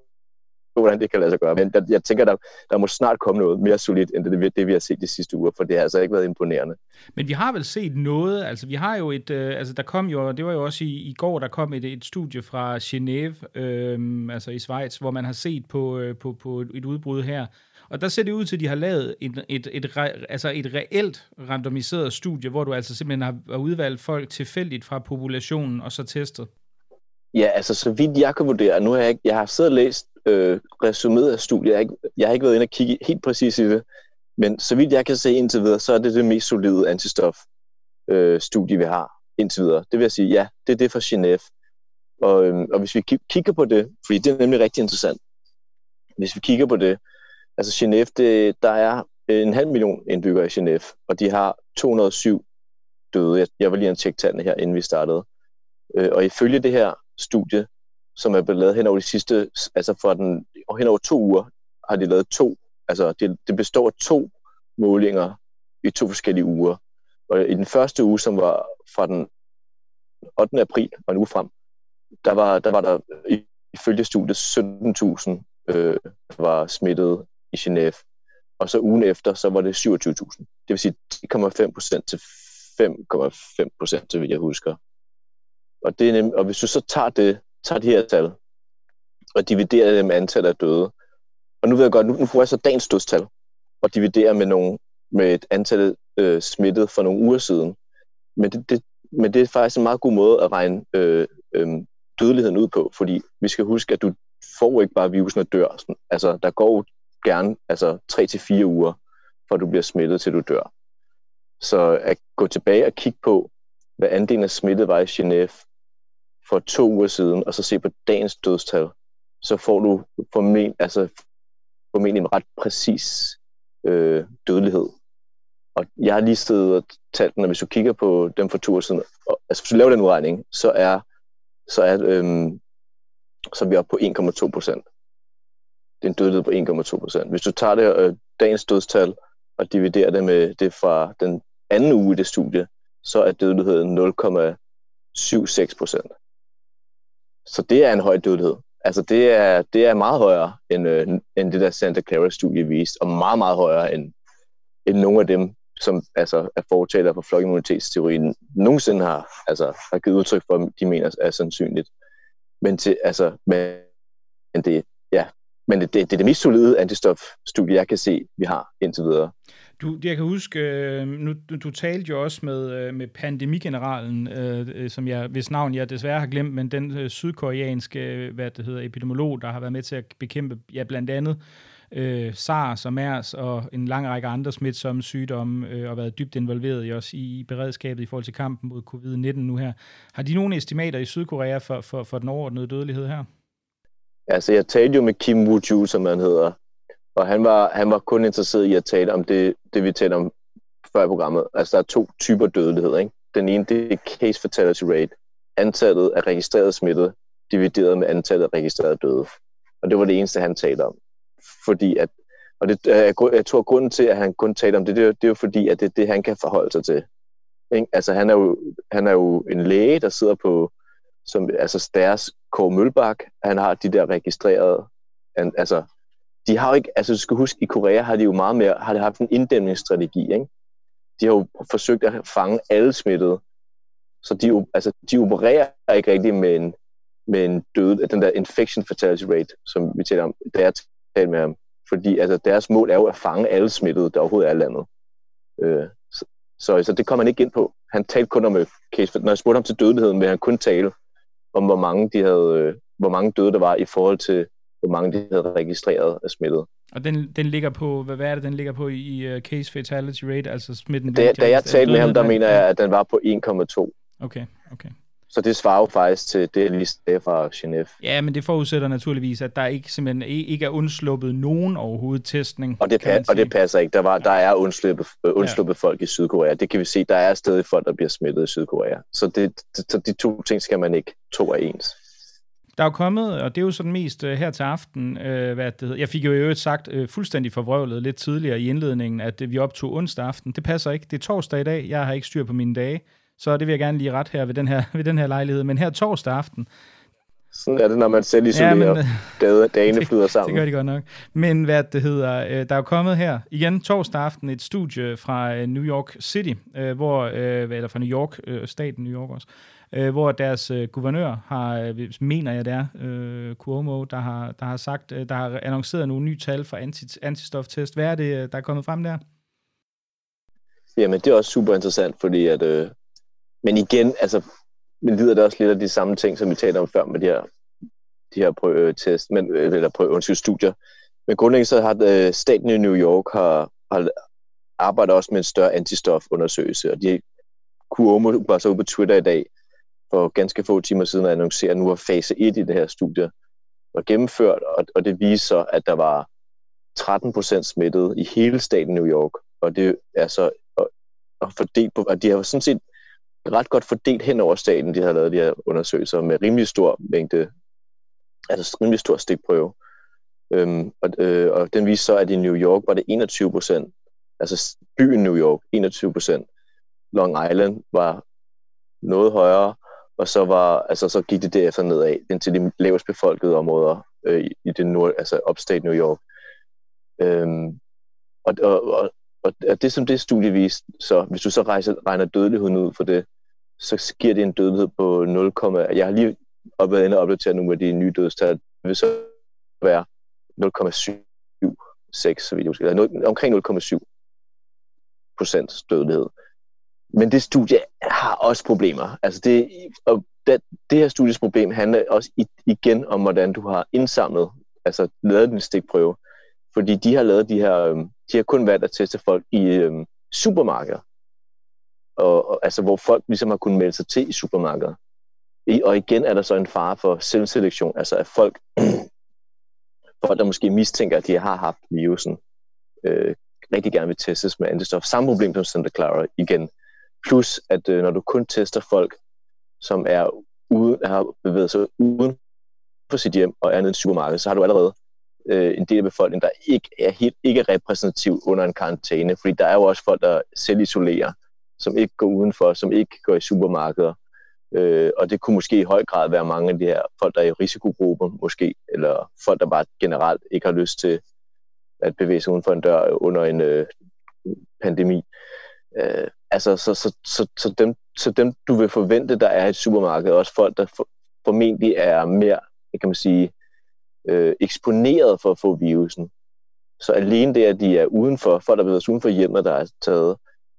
hvordan det kan lade sig gøre. Men der, jeg tænker, der, der må snart komme noget mere solidt, end det, det, vi har set de sidste uger, for det har altså ikke været imponerende. Men vi har vel set noget, altså vi har jo et, øh, altså der kom jo, det var jo også i, i går, der kom et, et studie fra Genève, øh, altså i Schweiz, hvor man har set på, øh, på, på et udbrud her, og der ser det ud til, at de har lavet et, et, et, et, altså et reelt randomiseret studie, hvor du altså simpelthen har udvalgt folk tilfældigt fra populationen og så testet. Ja, altså så vidt jeg kan vurdere, nu har jeg ikke, jeg har siddet og læst øh, resuméet af studiet, jeg har, ikke, jeg har ikke været inde og kigge helt præcis i det, men så vidt jeg kan se indtil videre, så er det det mest solide antistof øh, studie, vi har indtil videre. Det vil jeg sige, ja, det er det fra Genève. Og, øh, og hvis vi kigger på det, fordi det er nemlig rigtig interessant, hvis vi kigger på det, altså Genève, det, der er en halv million indbyggere i Genève, og de har 207 døde. Jeg, jeg var lige en tjekke tallene her, inden vi startede. Øh, og ifølge det her studie, som er blevet lavet hen over de sidste, altså for den, hen over to uger, har de lavet to, altså det, det består af to målinger i to forskellige uger. Og i den første uge, som var fra den 8. april og en uge frem, der var der, var der ifølge studiet 17.000, øh, var smittet i Genève. Og så ugen efter, så var det 27.000. Det vil sige 10,5 procent til 5,5 procent, så vil jeg husker. Og, det er nem, og hvis du så tager, det, tager de her tal, og dividerer det med antallet af døde, og nu ved jeg godt, nu, nu får jeg så dagens dødstal, og dividerer med, nogle, med et antal øh, smittet for nogle uger siden. Men det, det, men det er faktisk en meget god måde at regne øh, øh, dødeligheden ud på, fordi vi skal huske, at du får ikke bare virusen og dør. Altså, der går gerne altså, 3-4 uger, før du bliver smittet, til du dør. Så at gå tilbage og kigge på, hvad andelen af smittet var i Genève for to uger siden, og så se på dagens dødstal, så får du formel, altså, formentlig en ret præcis øh, dødelighed. Og jeg har lige siddet og talt den, og hvis du kigger på dem for to uger siden, og, altså hvis du laver den udregning, så er, så er, øhm, så er vi oppe på 1,2 procent. Det er en dødelighed på 1,2 procent. Hvis du tager det øh, dagens dødstal og dividerer det med det fra den anden uge i det studie, så er dødeligheden 0,76 procent. Så det er en høj dødelighed. Altså det er, det er meget højere, end, øh, end det der Santa Clara-studie viste, og meget, meget højere end, end nogle af dem, som altså, er fortaler for flokimmunitetsteorien, nogensinde har, altså, har givet udtryk for, de mener er sandsynligt. Men, til, altså, men det, ja, men det, det, det er det mest solide antistofstudie, jeg kan se, vi har indtil videre. Du, jeg kan huske, øh, nu, du, du talte jo også med, øh, med pandemigeneralen, øh, øh som jeg, hvis navn jeg desværre har glemt, men den øh, sydkoreanske øh, hvad det hedder, epidemiolog, der har været med til at bekæmpe ja, blandt andet øh, SARS og MERS og en lang række andre smitsomme sygdomme, øh, og været dybt involveret i os i, i beredskabet i forhold til kampen mod covid-19 nu her. Har de nogle estimater i Sydkorea for, for, for den overordnede dødelighed her? Altså, jeg talte jo med Kim Woo-ju, som han hedder, og han var, han var kun interesseret i at tale om det, det vi talte om før i programmet. Altså, der er to typer dødelighed, ikke? Den ene, det er case fatality rate, antallet af registrerede smittede, divideret med antallet af registrerede døde. Og det var det eneste, han talte om. Fordi at, og det, øh, jeg, tror, grunden til, at han kun taler om det, det er, det er jo fordi, at det er det, han kan forholde sig til. Ikke? Altså, han er, jo, han er jo en læge, der sidder på som, altså deres Kåre Mølbak, han har de der registrerede, altså, de har jo ikke, altså du skal huske, i Korea har de jo meget mere, har de haft en inddæmningsstrategi, ikke? De har jo forsøgt at fange alle smittede, så de, altså, de opererer ikke rigtig med en, med en død, den der infection fatality rate, som vi taler om, da jeg talte med ham. Fordi altså, deres mål er jo at fange alle smittede, der overhovedet er landet. Øh, så, så, så det kommer han ikke ind på. Han talte kun om øh, case, når jeg spurgte ham til dødeligheden, vil han kun tale om, hvor mange, de havde, øh, hvor mange døde der var i forhold til, hvor mange de havde registreret af smittet. Og den, den ligger på, hvad, hvad er det, den ligger på i uh, case fatality rate, altså smitten? Da, da jeg talte med ham, der mener jeg, at den var på 1,2. Okay, okay. Så det svarer jo faktisk til det, jeg lige sagde fra Genève. Ja, men det forudsætter naturligvis, at der ikke simpelthen ikke er undsluppet nogen overhovedet testning. Og det, pa- og det passer ikke. Der, var, der er undsluppet, øh, undsluppet ja. folk i Sydkorea. Det kan vi se. Der er stadig folk, der bliver smittet i Sydkorea. Så det, det, de to ting skal man ikke tro er ens. Der er jo kommet, og det er jo sådan mest uh, her til aften, uh, hvad det hedder. Jeg fik jo i øvrigt sagt uh, fuldstændig forvrøvlet lidt tidligere i indledningen, at uh, vi optog onsdag aften. Det passer ikke. Det er torsdag i dag. Jeg har ikke styr på mine dage. Så det vil jeg gerne lige ret her ved den her, ved den her lejlighed. Men her torsdag aften, sådan er det, når man selv isolerer. Ja, men, dagene flyder sammen. Det gør de godt nok. Men hvad det hedder, øh, der er jo kommet her igen torsdag aften et studie fra øh, New York City, øh, hvor, eller fra New York, staten New York også, Øh, hvor deres øh, guvernør har, øh, mener jeg det er, Cuomo, der har, der har sagt, der har annonceret nogle nye tal for anti, antistoftest. Hvad er det, der er kommet frem der? Jamen, det er også super interessant, fordi at men igen, altså, men lider det også lidt af de samme ting, som vi talte om før med de her, de her prøve test, men, eller prøve, undskyld, studier. Men grundlæggende så har øh, staten i New York har, har arbejdet også med en større antistofundersøgelse, og de Cuomo var så ude på Twitter i dag for ganske få timer siden at annoncere, at nu var fase 1 i det her studie var gennemført, og, og det viser, at der var 13 procent smittet i hele staten New York, og det er så og, og fordelt på, og de har sådan set ret godt fordelt hen over staten, de har lavet de her undersøgelser med rimelig stor mængde, altså rimelig stor stikprøve. Øhm, og, øh, og den viste så, at i New York var det 21 procent, altså byen New York, 21 procent. Long Island var noget højere, og så, var, altså, så gik det derefter nedad indtil de lavest befolkede områder øh, i det nord, altså upstate New York. Øhm, og, og, og, og det som det studie viste, så hvis du så rejser, regner dødeligheden ud for det, så giver det en dødelighed på 0, jeg har lige op været inde og opdateret nogle af de nye dødstal, det vil så være 0,76, så vidt jeg husker, eller omkring 0,7 procent dødelighed. Men det studie har også problemer. Altså det, og det, det her studies problem handler også igen om, hvordan du har indsamlet, altså lavet din stikprøve. Fordi de har lavet de her, øhm, de har kun valgt at teste folk i øhm, supermarkeder. Og, og, altså hvor folk ligesom har kunnet melde sig til i supermarkeder. I, og igen er der så en fare for selvselektion, altså at folk, folk der måske mistænker, at de har haft virusen, øh, rigtig gerne vil testes med antistof. Samme problem som Santa Clara igen. Plus, at øh, når du kun tester folk, som er uden, har bevæget sig uden for sit hjem og er nede i supermarkedet, så har du allerede øh, en del af befolkningen, der ikke er helt ikke er repræsentativ under en karantæne. Fordi der er jo også folk, der selv isolerer, som ikke går udenfor, som ikke går i supermarkeder. Øh, og det kunne måske i høj grad være mange af de her folk, der er i risikogrupper, måske, eller folk, der bare generelt ikke har lyst til at bevæge sig uden for en dør under en øh, pandemi. Øh, altså, så, så, så, så, dem, så dem, du vil forvente, der er i et supermarked, også folk, der for, formentlig er mere, kan man sige, øh, eksponeret for at få virusen. Så alene det, at de er udenfor, folk der bevæger sig uden for hjemmet, der er taget,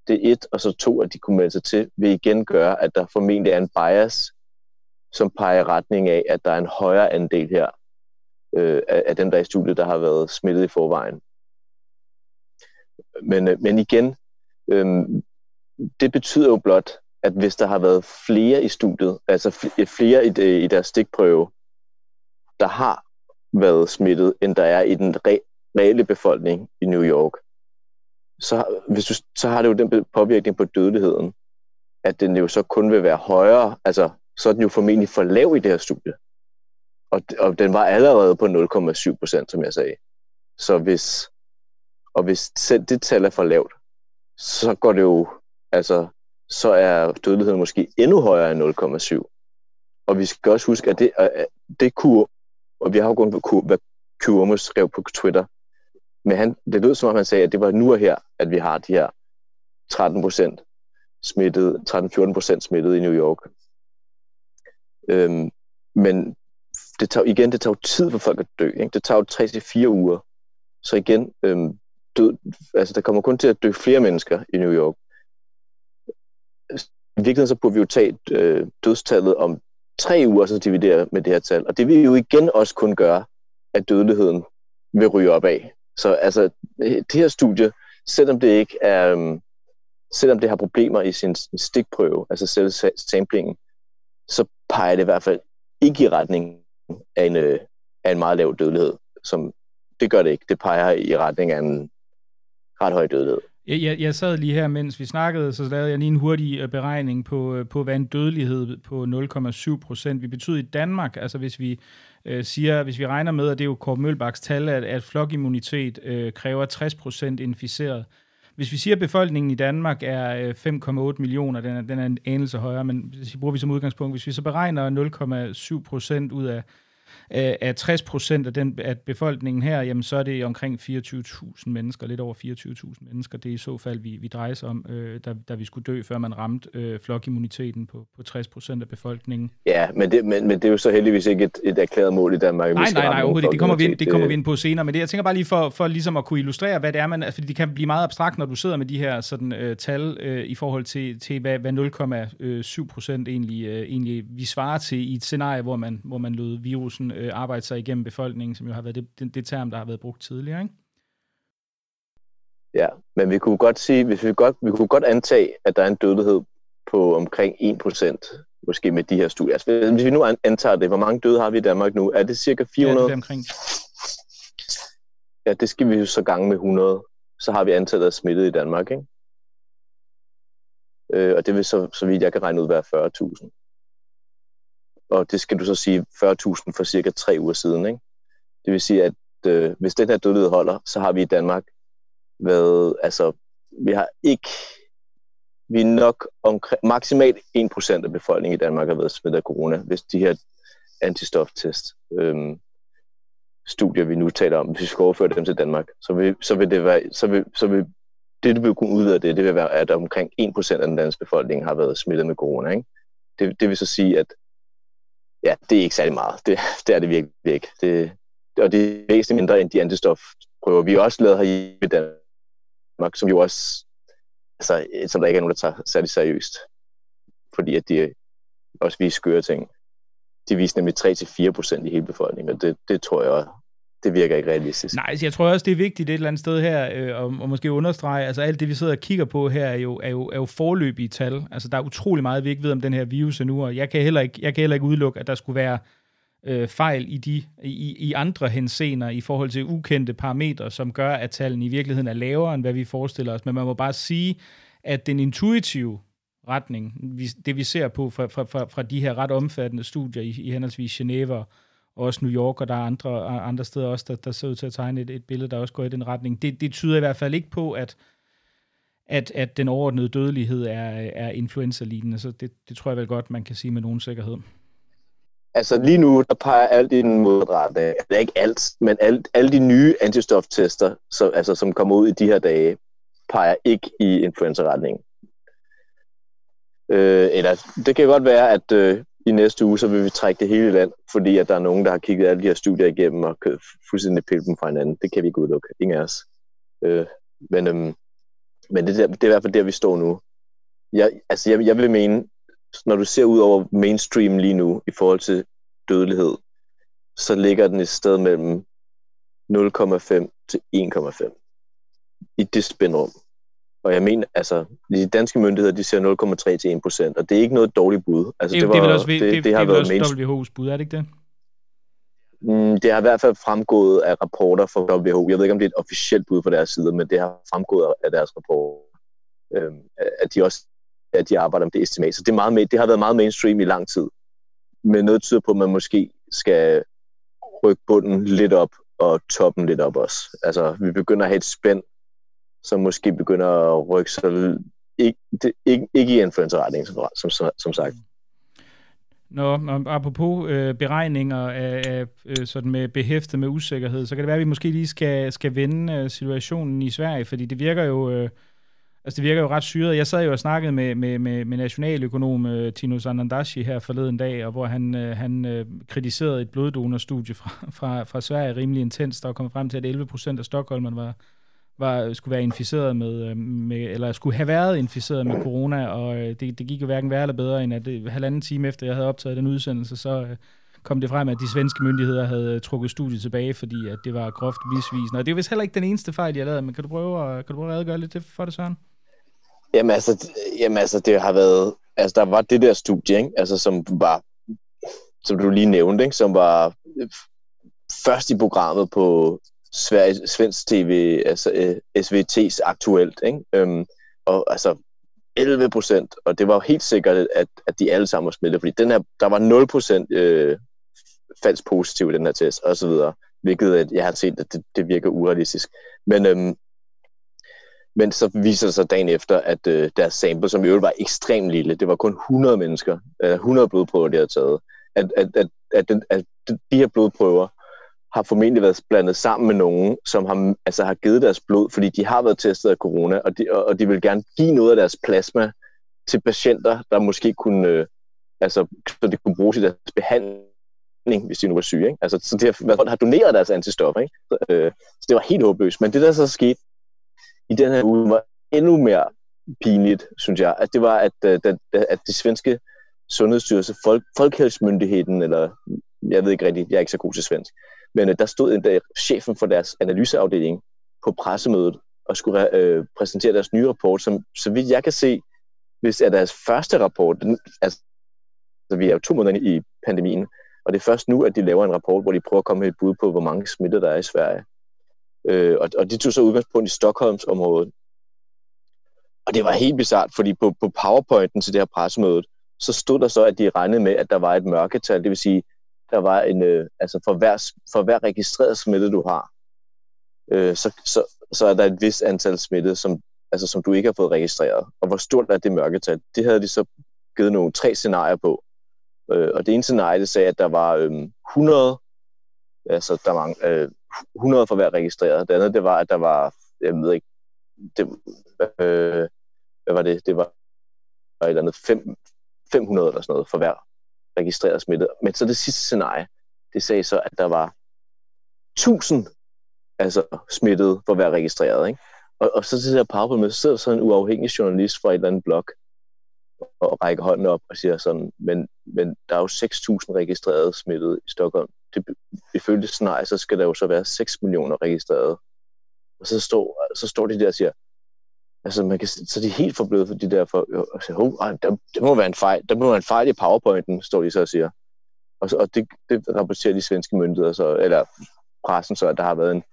det er et, og så to, at de kunne melde sig til, vil igen gøre, at der formentlig er en bias, som peger retning af, at der er en højere andel her øh, af, af dem, der er i studiet, der har været smittet i forvejen. Men, øh, men igen, øh, det betyder jo blot, at hvis der har været flere i studiet, altså flere i, i deres stikprøve, der har været smittet, end der er i den re- reelle befolkning i New York, så, hvis du, så har det jo den påvirkning på dødeligheden, at den jo så kun vil være højere, altså så er den jo formentlig for lav i det her studie. Og, og den var allerede på 0,7 procent, som jeg sagde. Så hvis, og hvis selv det tal er for lavt, så går det jo, altså, så er dødeligheden måske endnu højere end 0,7. Og vi skal også huske, at det, at det kunne, og vi har jo kun på, hvad Kurmus skrev på Twitter, men han, det lød som om han sagde, at det var nu og her, at vi har de her 13 procent smittet, 13-14 procent smittet i New York. Øhm, men det tager, igen, det tager jo tid for folk at dø. Ikke? Det tager jo 3-4 uger. Så igen, øhm, død, altså der kommer kun til at dø flere mennesker i New York. I virkeligheden så burde vi jo tage øh, dødstallet om tre uger, så dividere med det her tal. Og det vil jo igen også kun gøre, at dødeligheden vil ryge op af. Så altså, øh, det her studie, selvom det ikke er, um, selvom det har problemer i sin stikprøve, altså selv samplingen, så peger det i hvert fald ikke i retning af en, øh, af en meget lav dødelighed. Som, det gør det ikke. Det peger i retning af en ret høj dødelighed. Jeg, jeg, jeg sad lige her, mens vi snakkede, så lavede jeg lige en hurtig øh, beregning på, øh, på hvad en dødelighed på 0,7 procent vil betyde i Danmark. Altså hvis vi øh, siger, hvis vi regner med, at det er jo Kåre Mølbaks tal, at, at flokimmunitet øh, kræver 60 procent inficeret. Hvis vi siger, at befolkningen i Danmark er øh, 5,8 millioner, den er, den er en anelse højere, men hvis vi bruger vi som udgangspunkt, hvis vi så beregner 0,7 procent ud af øh, af 60 procent af, den, af befolkningen her, jamen så er det omkring 24.000 mennesker, lidt over 24.000 mennesker. Det er i så fald, vi, vi drejer sig om, øh, da, da vi skulle dø, før man ramte øh, flokimmuniteten på, på 60 procent af befolkningen. Ja, men det, men, men det er jo så heldigvis ikke et, et erklæret mål i Danmark. Nej, nej, nej, overhovedet Det kommer vi ind, det kommer vi ind på senere. Men det, jeg tænker bare lige for, for ligesom at kunne illustrere, hvad det er, man, fordi det kan blive meget abstrakt, når du sidder med de her sådan, øh, tal øh, i forhold til, til hvad, hvad 0,7 procent egentlig, øh, egentlig vi svarer til i et scenarie, hvor man, hvor man lod virusen øh, arbejde sig igennem befolkningen, som jo har været det, det, det term, der har været brugt tidligere, ikke? Ja, men vi kunne godt sige, hvis vi godt, vi kunne godt antage, at der er en dødelighed på omkring 1%, måske med de her studier. Altså, hvis vi nu antager det, hvor mange døde har vi i Danmark nu? Er det cirka 400? Ja, det er omkring. Ja, det skal vi jo så gange med 100. Så har vi antallet af smittede i Danmark, ikke? øh, og det vil så, så vidt jeg kan regne ud være 40.000. Og det skal du så sige 40.000 for cirka tre uger siden. Ikke? Det vil sige, at øh, hvis den her dødelighed holder, så har vi i Danmark været, altså, vi har ikke, vi er nok omkring, maksimalt 1% af befolkningen i Danmark har været smittet af corona, hvis de her antistoftest øhm, studier, vi nu taler om, hvis vi skal overføre dem til Danmark, så vil, så vil det være, så vil, så vil det, du vil kunne udvide af det, det vil være, at omkring 1% af den danske befolkning har været smittet med corona. Ikke? Det, det vil så sige, at ja, det er ikke særlig meget. Det, det er det virkelig ikke. Det, og det er væsentligt mindre end de antistofprøver, vi også lavet her i Danmark, som jo også, altså, som der ikke er nogen, der tager særlig seriøst. Fordi at de også viser skøre ting. De viser nemlig 3-4% i hele befolkningen, og det, det tror jeg det virker ikke realistisk. Nej, jeg tror også, det er vigtigt et eller andet sted her, øh, og, og måske understrege, altså alt det, vi sidder og kigger på her, er jo, er jo, er jo forløbige tal. Altså der er utrolig meget, vi ikke ved om den her virus endnu, og jeg kan heller ikke, jeg kan heller ikke udelukke, at der skulle være øh, fejl i, de, i, i andre hensener i forhold til ukendte parametre, som gør, at tallene i virkeligheden er lavere, end hvad vi forestiller os. Men man må bare sige, at den intuitive retning, det vi ser på fra, fra, fra, fra de her ret omfattende studier i, i henholdsvis Geneva og også New York, og der er andre, andre steder også, der, der ser ud til at tegne et, et billede, der også går i den retning. Det, det tyder i hvert fald ikke på, at, at, at den overordnede dødelighed er, er influenza-lignende, så det, det tror jeg vel godt, man kan sige med nogen sikkerhed. Altså lige nu, der peger alt i den modrette. Det er ikke alt, men alt, alle de nye antistoftester, så, altså, som kommer ud i de her dage, peger ikke i influenza-retningen. Øh, eller det kan godt være, at øh, i næste uge, så vil vi trække det hele land, fordi at der er nogen, der har kigget alle de her studier igennem og fuldstændig pille dem fra hinanden. Det kan vi ikke udelukke. Ingen af os. Øh, men øhm, men det, der, det er i hvert fald der, vi står nu. Jeg, altså jeg, jeg vil mene, når du ser ud over mainstream lige nu i forhold til dødelighed, så ligger den et sted mellem 0,5 til 1,5 i det spændrum. Og jeg mener, altså, de danske myndigheder, de ser 0,3 til 1 procent, og det er ikke noget dårligt bud. Altså, det, det, var, det, også, det, det, det, har det været også WHO's bud, er det ikke det? Mm, det har i hvert fald fremgået af rapporter fra WHO. Jeg ved ikke, om det er et officielt bud fra deres side, men det har fremgået af deres rapport, øh, at de også at de arbejder med det estimat. Så det, er meget, det har været meget mainstream i lang tid. Men noget tyder på, at man måske skal rykke bunden lidt op og toppen lidt op også. Altså, vi begynder at have et spænd, som måske begynder at rykke sig ikke, det, ikke, ikke i influencer-retning, som, som, som sagt. Nå, apropos øh, beregninger af, af øh, sådan med behæftet med usikkerhed, så kan det være, at vi måske lige skal, skal vende øh, situationen i Sverige, fordi det virker jo... Øh, Altså, det virker jo ret syret. Jeg sad jo og snakkede med, med, med, med nationaløkonom uh, Tino Sanandashi her forleden dag, og hvor han, uh, han uh, kritiserede et bloddonorstudie fra, fra, fra Sverige rimelig intens, der kom frem til, at 11 procent af Stockholmerne var, var, skulle være inficeret med, øh, med, eller skulle have været inficeret med corona, og øh, det, det gik jo hverken værre eller bedre, end at det, halvanden time efter, jeg havde optaget den udsendelse, så kom det frem, at de svenske myndigheder havde trukket studiet tilbage, fordi at det var groft misvisende. Og det er vist heller ikke den eneste fejl, jeg lavede, men kan du prøve at, kan du prøve at redegøre lidt for det, Søren? Jamen altså, jamen altså, det har været, altså der var det der studie, ikke? Altså, som var, som du lige nævnte, ikke? som var først i programmet på Sverige, Svensk TV, altså øh, SVT's aktuelt, ikke? Øhm, og altså 11 procent, og det var helt sikkert, at, at de alle sammen var smittet, fordi den her, der var 0 procent øh, falsk positiv i den her test, og så videre, hvilket at jeg har set, at det, det virker urealistisk. Men øhm, men så viser det sig dagen efter, at øh, deres sample, som i øvrigt var ekstremt lille, det var kun 100 mennesker, øh, 100 blodprøver, de havde taget, at, at, at, at, den, at de her blodprøver har formentlig været blandet sammen med nogen, som har, altså har givet deres blod, fordi de har været testet af corona, og de, og, og de vil gerne give noget af deres plasma til patienter, der måske kunne, øh, altså, så det kunne bruges i deres behandling, hvis de nu var syge. Ikke? Altså, så de har, har doneret deres antistoffer. Ikke? Så, øh, så det var helt håbløst. Men det, der så skete, i den her uge var endnu mere pinligt, synes jeg. At det var, at, øh, at, at, at de svenske sundhedsstyrelse, folk, Folkehelsemyndigheden, eller jeg ved ikke rigtigt, jeg er ikke så god til svensk, men øh, der stod en der, chefen for deres analyseafdeling på pressemødet og skulle øh, præsentere deres nye rapport, som så vidt jeg kan se, hvis er deres første rapport, den, altså, altså vi er jo to måneder i pandemien, og det er først nu, at de laver en rapport, hvor de prøver at komme med et bud på, hvor mange smitter der er i Sverige. Øh, og, og de tog så udgangspunkt i Stockholmsområdet. og det var helt bizart, fordi på, på powerpointen til det her pressemøde, så stod der så, at de regnede med, at der var et mørketal, det vil sige, der var en, øh, altså for hver, for hver registreret smitte, du har, øh, så, så, så er der et vis antal smitte, som, altså, som du ikke har fået registreret. Og hvor stort er det mørketal? Det havde de så givet nogle tre scenarier på. Øh, og det ene scenarie, det sagde, at der var øh, 100, altså der var øh, 100 for hver registreret. Det andet, det var, at der var, jeg ved ikke, det, øh, hvad var det? Det var et eller andet 5, 500 eller sådan noget for hver registreret smittet. Men så det sidste scenarie, det sagde så, at der var 1000 altså smittede for hver registreret. Ikke? Og, og så til det på med, så sidder så en uafhængig journalist fra et eller andet blog og rækker hånden op og siger sådan, men, men der er jo 6.000 registrerede smittede i Stockholm. Det, ifølge scenarie, så skal der jo så være 6 millioner registrerede. Og så står, så står de der og siger, altså man kan, så er de helt forbløde for de der, for, og siger, oh, der, der, må være en fejl, der må være en fejl i powerpointen, står de så og siger. Og, så, og det, det rapporterer de svenske myndigheder så, eller pressen så, at der har været en,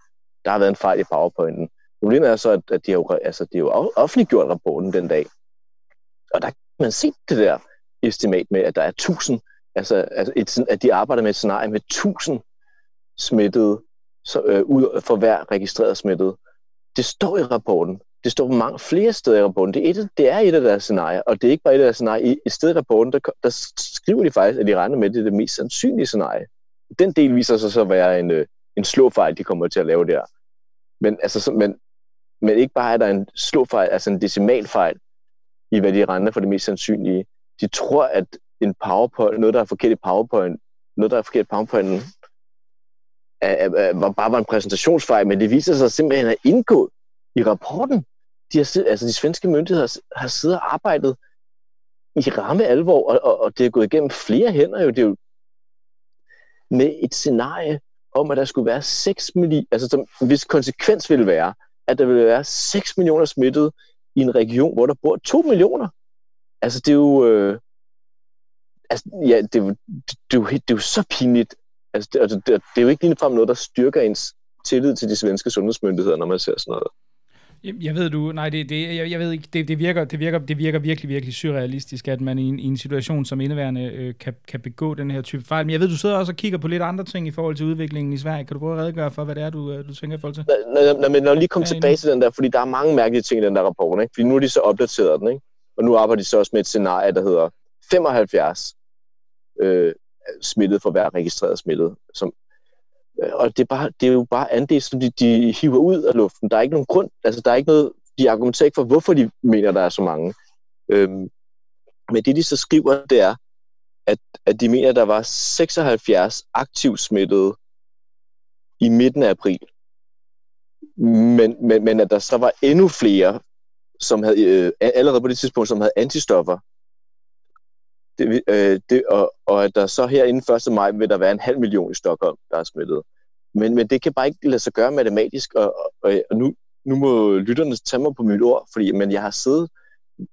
der har været en fejl i powerpointen. Problemet er så, at, at de har jo, altså, de har jo offentliggjort rapporten den dag. Og der kan man se det der estimat med, at der er 1000, altså, altså et, at de arbejder med et scenarie med 1000 smittede så, øh, ud for hver registreret smittet. Det står i rapporten. Det står mange flere steder i rapporten. Det er et, det er et af deres scenarier, og det er ikke bare et af deres scenarier. I, i stedet i rapporten, der, der skriver de faktisk, at de regner med, at det er det mest sandsynlige scenarie. Den del viser sig så at være en, øh, en slåfejl, de kommer til at lave der. Men, altså, så, men, men ikke bare er der en slåfejl, altså en decimalfejl i, hvad de regner for det mest sandsynlige. De tror, at en PowerPoint, noget, der er forkert i PowerPoint, noget, der er forkert i PowerPoint, er, er, er, var bare var en præsentationsfejl, men det viser sig simpelthen at indgå i rapporten. De, har, altså de svenske myndigheder har siddet og arbejdet i ramme alvor, og, og, og det er gået igennem flere hænder jo. Det er jo med et scenarie om, at der skulle være 6 millioner, altså som, hvis konsekvens ville være, at der ville være 6 millioner smittede i en region, hvor der bor 2 millioner. Altså det er jo, øh, altså, ja, det, er jo, det, er jo, det er jo så pinligt. Altså det, altså, det, det er jo ikke ligefrem noget, der styrker ens tillid til de svenske sundhedsmyndigheder, når man ser sådan noget. Jeg ved du, nej, det, det, jeg, jeg ved ikke, det, det, virker, det, virker, det virker virkelig, virkelig surrealistisk, at man i en, i en situation som indeværende øh, kan, kan begå den her type fejl. Men jeg ved, du sidder også og kigger på lidt andre ting i forhold til udviklingen i Sverige. Kan du prøve at redegøre for, hvad det er, du, øh, du tænker i forhold til? Nå, nå, men når lige kommer tilbage til den der, fordi der er mange mærkelige ting i den der rapport, ikke? fordi nu er de så opdateret den, ikke? og nu arbejder de så også med et scenarie, der hedder 75 øh, smittet for hver registreret smittet, som Øh, og det er, bare, det er jo bare andel, som de, de hiver ud af luften. Der er ikke nogen grund, altså der er ikke noget, de argumenterer ikke for, hvorfor de mener, der er så mange. Øhm, men det, de så skriver, det er, at, at de mener, at der var 76 aktivt smittede i midten af april. Men, men, men at der så var endnu flere, som havde, øh, allerede på det tidspunkt, som havde antistoffer. Det, øh, det, og, og at der så her inden 1. maj vil der være en halv million i Stockholm, der er smittet. Men, men det kan bare ikke lade sig gøre matematisk, og, og, og nu, nu må lytterne tage mig på mit ord, fordi men jeg har siddet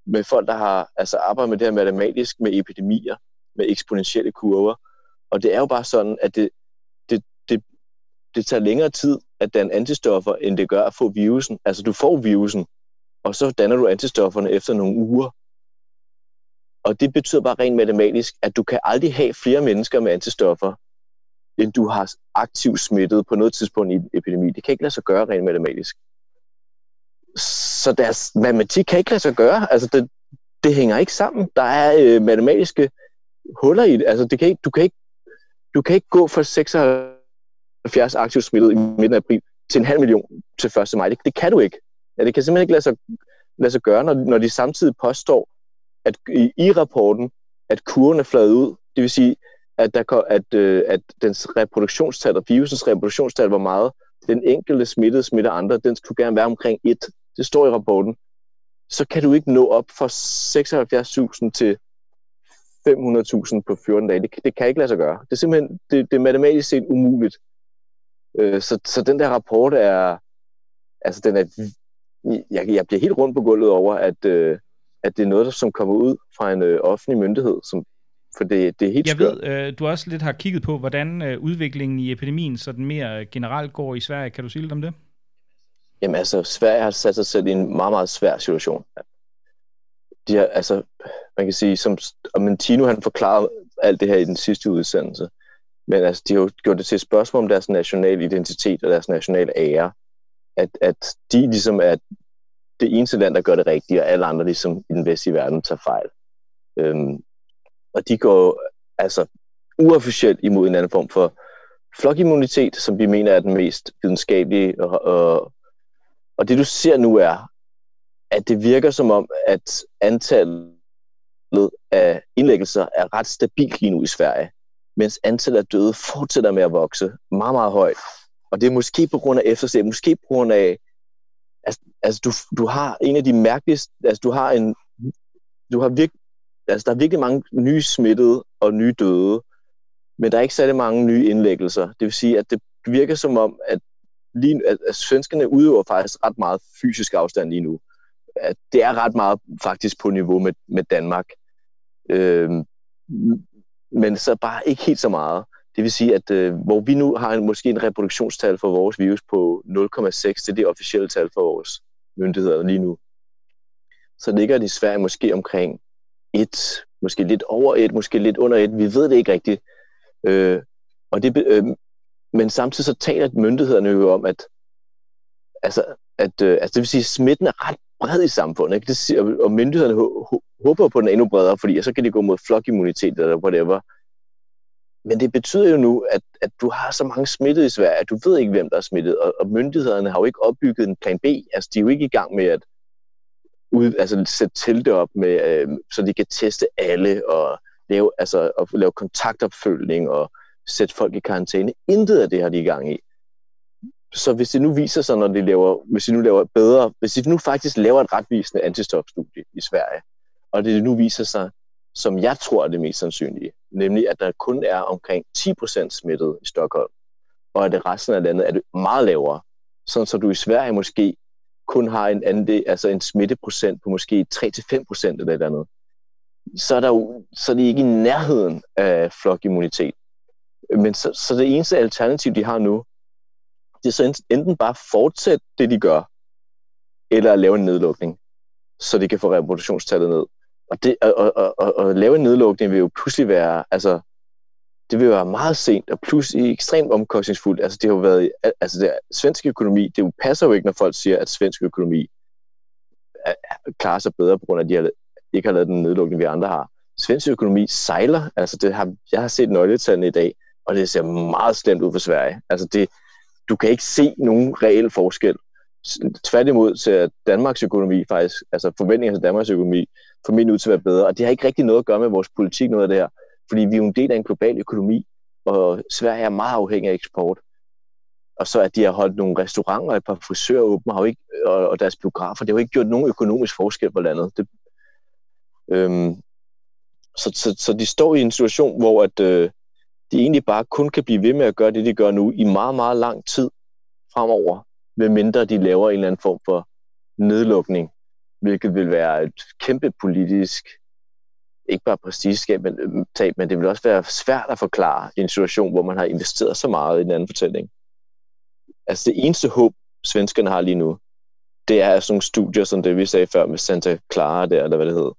med folk, der har altså, arbejdet med det her matematisk, med epidemier, med eksponentielle kurver, og det er jo bare sådan, at det, det, det, det tager længere tid at danne antistoffer, end det gør at få virusen. Altså du får virusen, og så danner du antistofferne efter nogle uger. Og det betyder bare rent matematisk, at du kan aldrig have flere mennesker med antistoffer, end du har aktivt smittet på noget tidspunkt i en epidemi. Det kan ikke lade sig gøre rent matematisk. Så deres matematik kan ikke lade sig gøre. Altså, det, det hænger ikke sammen. Der er øh, matematiske huller i det. Altså, det kan ikke, du, kan ikke, du kan ikke gå fra 76 aktivt smittet i midten af april til en halv million til 1. maj. Det, det kan du ikke. Ja, det kan simpelthen ikke lade sig, lade sig gøre, når, når de samtidig påstår, at i, i rapporten, at kurven er fladet ud. Det vil sige, at, der, at, øh, at dens reproduktionstal og virusens reproduktionstal, var meget den enkelte smittede smitter andre, den skulle gerne være omkring 1. Det står i rapporten. Så kan du ikke nå op fra 76.000 til 500.000 på 14 dage. Det, det kan ikke lade sig gøre. Det er simpelthen det, det er matematisk set umuligt. Øh, så, så den der rapport er, altså den er, jeg, jeg bliver helt rundt på gulvet over, at, øh, at det er noget, som kommer ud fra en øh, offentlig myndighed, som for det, det er helt Jeg skørt. ved, øh, du også lidt har kigget på, hvordan øh, udviklingen i epidemien sådan mere generelt går i Sverige. Kan du sige lidt om det? Jamen altså, Sverige har sat sig selv i en meget, meget svær situation. de har, altså, man kan sige, som, og Tino han forklarede alt det her i den sidste udsendelse, men altså, de har jo gjort det til et spørgsmål om deres nationale identitet og deres nationale ære, at, at de ligesom er det eneste land, der gør det rigtigt, og alle andre ligesom i den vestlige verden tager fejl. Øhm, og de går altså uofficielt imod en anden form for flokimmunitet, som vi mener er den mest videnskabelige. Og, og, og det du ser nu er, at det virker som om, at antallet af indlæggelser er ret stabilt lige nu i Sverige, mens antallet af døde fortsætter med at vokse meget, meget højt. Og det er måske på grund af efterslæb, måske på grund af, altså, altså du, du har en af de mærkeligste, altså du har en, du har virk, altså der er virkelig mange nye smittede og nye døde, men der er ikke særlig mange nye indlæggelser. Det vil sige, at det virker som om, at, lige, at, at svenskerne udøver faktisk ret meget fysisk afstand lige nu. At det er ret meget faktisk på niveau med, med Danmark. Øhm, men så bare ikke helt så meget. Det vil sige, at øh, hvor vi nu har en, måske en reproduktionstal for vores virus på 0,6, det er det officielle tal for vores myndigheder lige nu, så ligger det i Sverige måske omkring 1, måske lidt over 1, måske lidt under 1. Vi ved det ikke rigtigt. Øh, og det, øh, men samtidig så taler myndighederne jo om, at, altså, at øh, altså det vil sige, at smitten er ret bred i samfundet. Ikke? Det siger, og myndighederne håber på den endnu bredere, fordi så kan de gå mod flokimmunitet eller whatever. Men det betyder jo nu, at, at du har så mange smittede i Sverige, at du ved ikke, hvem der er smittet, og, og myndighederne har jo ikke opbygget en plan B. Altså, de er jo ikke i gang med at ud, altså, sætte telte op, med, øh, så de kan teste alle, og lave, altså, og lave kontaktopfølgning, og sætte folk i karantæne. Intet af det har de i gang i. Så hvis det nu viser sig, når de laver, hvis de nu laver bedre, hvis de nu faktisk laver et retvisende antistofstudie i Sverige, og det nu viser sig, som jeg tror er det mest sandsynlige, nemlig at der kun er omkring 10% smittet i Stockholm, og at det resten af landet er det meget lavere, sådan så du i Sverige måske kun har en, anden, altså en smitteprocent på måske 3-5% eller et andet, så er, der jo, så er de ikke i nærheden af flokimmunitet. Men så, så det eneste alternativ, de har nu, det er så enten bare fortsætte det, de gør, eller lave en nedlukning, så de kan få reproduktionstallet ned. Og, det, at, at, at, at lave en nedlukning vil jo pludselig være, altså, det vil være meget sent og pludselig ekstremt omkostningsfuldt. Altså, det har jo været, altså, det, svensk økonomi, det jo passer jo ikke, når folk siger, at svensk økonomi er, klarer sig bedre, på grund af, at de har, ikke har lavet den nedlukning, vi andre har. Svensk økonomi sejler, altså det har, jeg har set nøgletallene i dag, og det ser meget slemt ud for Sverige. Altså det, du kan ikke se nogen reel forskel. Tværtimod ser Danmarks økonomi faktisk, altså forventninger til Danmarks økonomi, formentlig ud til at være bedre. Og det har ikke rigtig noget at gøre med vores politik, noget af det her. Fordi vi er jo en del af en global økonomi, og Sverige er meget afhængig af eksport. Og så at de har holdt nogle restauranter og et par frisører åbne, har jo ikke, og, og deres biografer, det har jo ikke gjort nogen økonomisk forskel på landet. Det, øhm, så, så, så de står i en situation, hvor at, øh, de egentlig bare kun kan blive ved med at gøre det, de gør nu, i meget, meget lang tid fremover, medmindre de laver en eller anden form for nedlukning, hvilket vil være et kæmpe politisk, ikke bare prestigeskab, men, øhm, tab, men det vil også være svært at forklare i en situation, hvor man har investeret så meget i den anden fortælling. Altså det eneste håb, svenskerne har lige nu, det er sådan nogle studier, som det vi sagde før med Santa Clara der, eller hvad det hedder,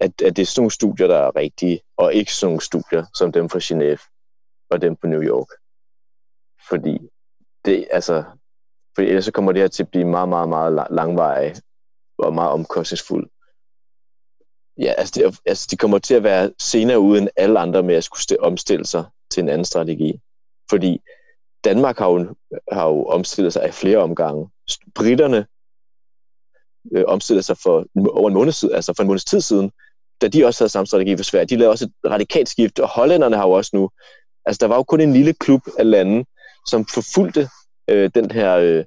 at, at det er sådan nogle studier, der er rigtige, og ikke sådan nogle studier som dem fra Genève og dem på New York. Fordi det, altså, for ellers så kommer det her til at blive meget, meget, meget langvarig og meget omkostningsfuld. Ja, altså, det, altså de kommer til at være senere ude end alle andre med at skulle omstille sig til en anden strategi. Fordi Danmark har jo, har jo omstillet sig af flere omgange. Britterne øh, omstillede sig for over en måned siden, altså for en måneds tid siden, da de også havde samme strategi for Sverige. De lavede også et radikalt skift, og hollænderne har jo også nu, altså der var jo kun en lille klub af lande, som forfulgte øh, den her, øh,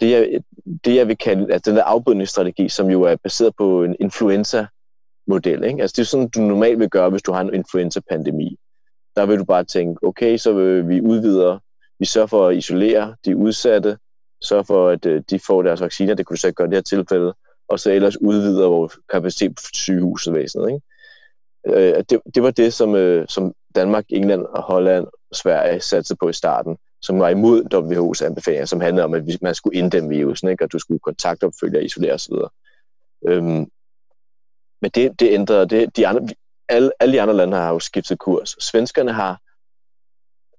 det, jeg, det jeg vil kalde, altså den der afbødningsstrategi, som jo er baseret på en influenza-model. Ikke? Altså det er sådan, du normalt vil gøre, hvis du har en influenza-pandemi. Der vil du bare tænke, okay, så vil vi udvider, vi sørger for at isolere de udsatte, sørge for, at øh, de får deres vacciner, det kunne du så gøre i det her tilfælde, og så ellers udvider vores kapacitet på sygehuset væsenet. Ikke? Øh, det, det var det, som, øh, som Danmark, England og Holland og Sverige satte på i starten, som var imod WHO's anbefalinger, som handlede om, at man skulle inddæmme virusen, ikke? og du skulle kontaktopfølge og isolere osv. Øhm, men det, det ændrede, det, de andre, alle, alle de andre lande har jo skiftet kurs. Svenskerne har,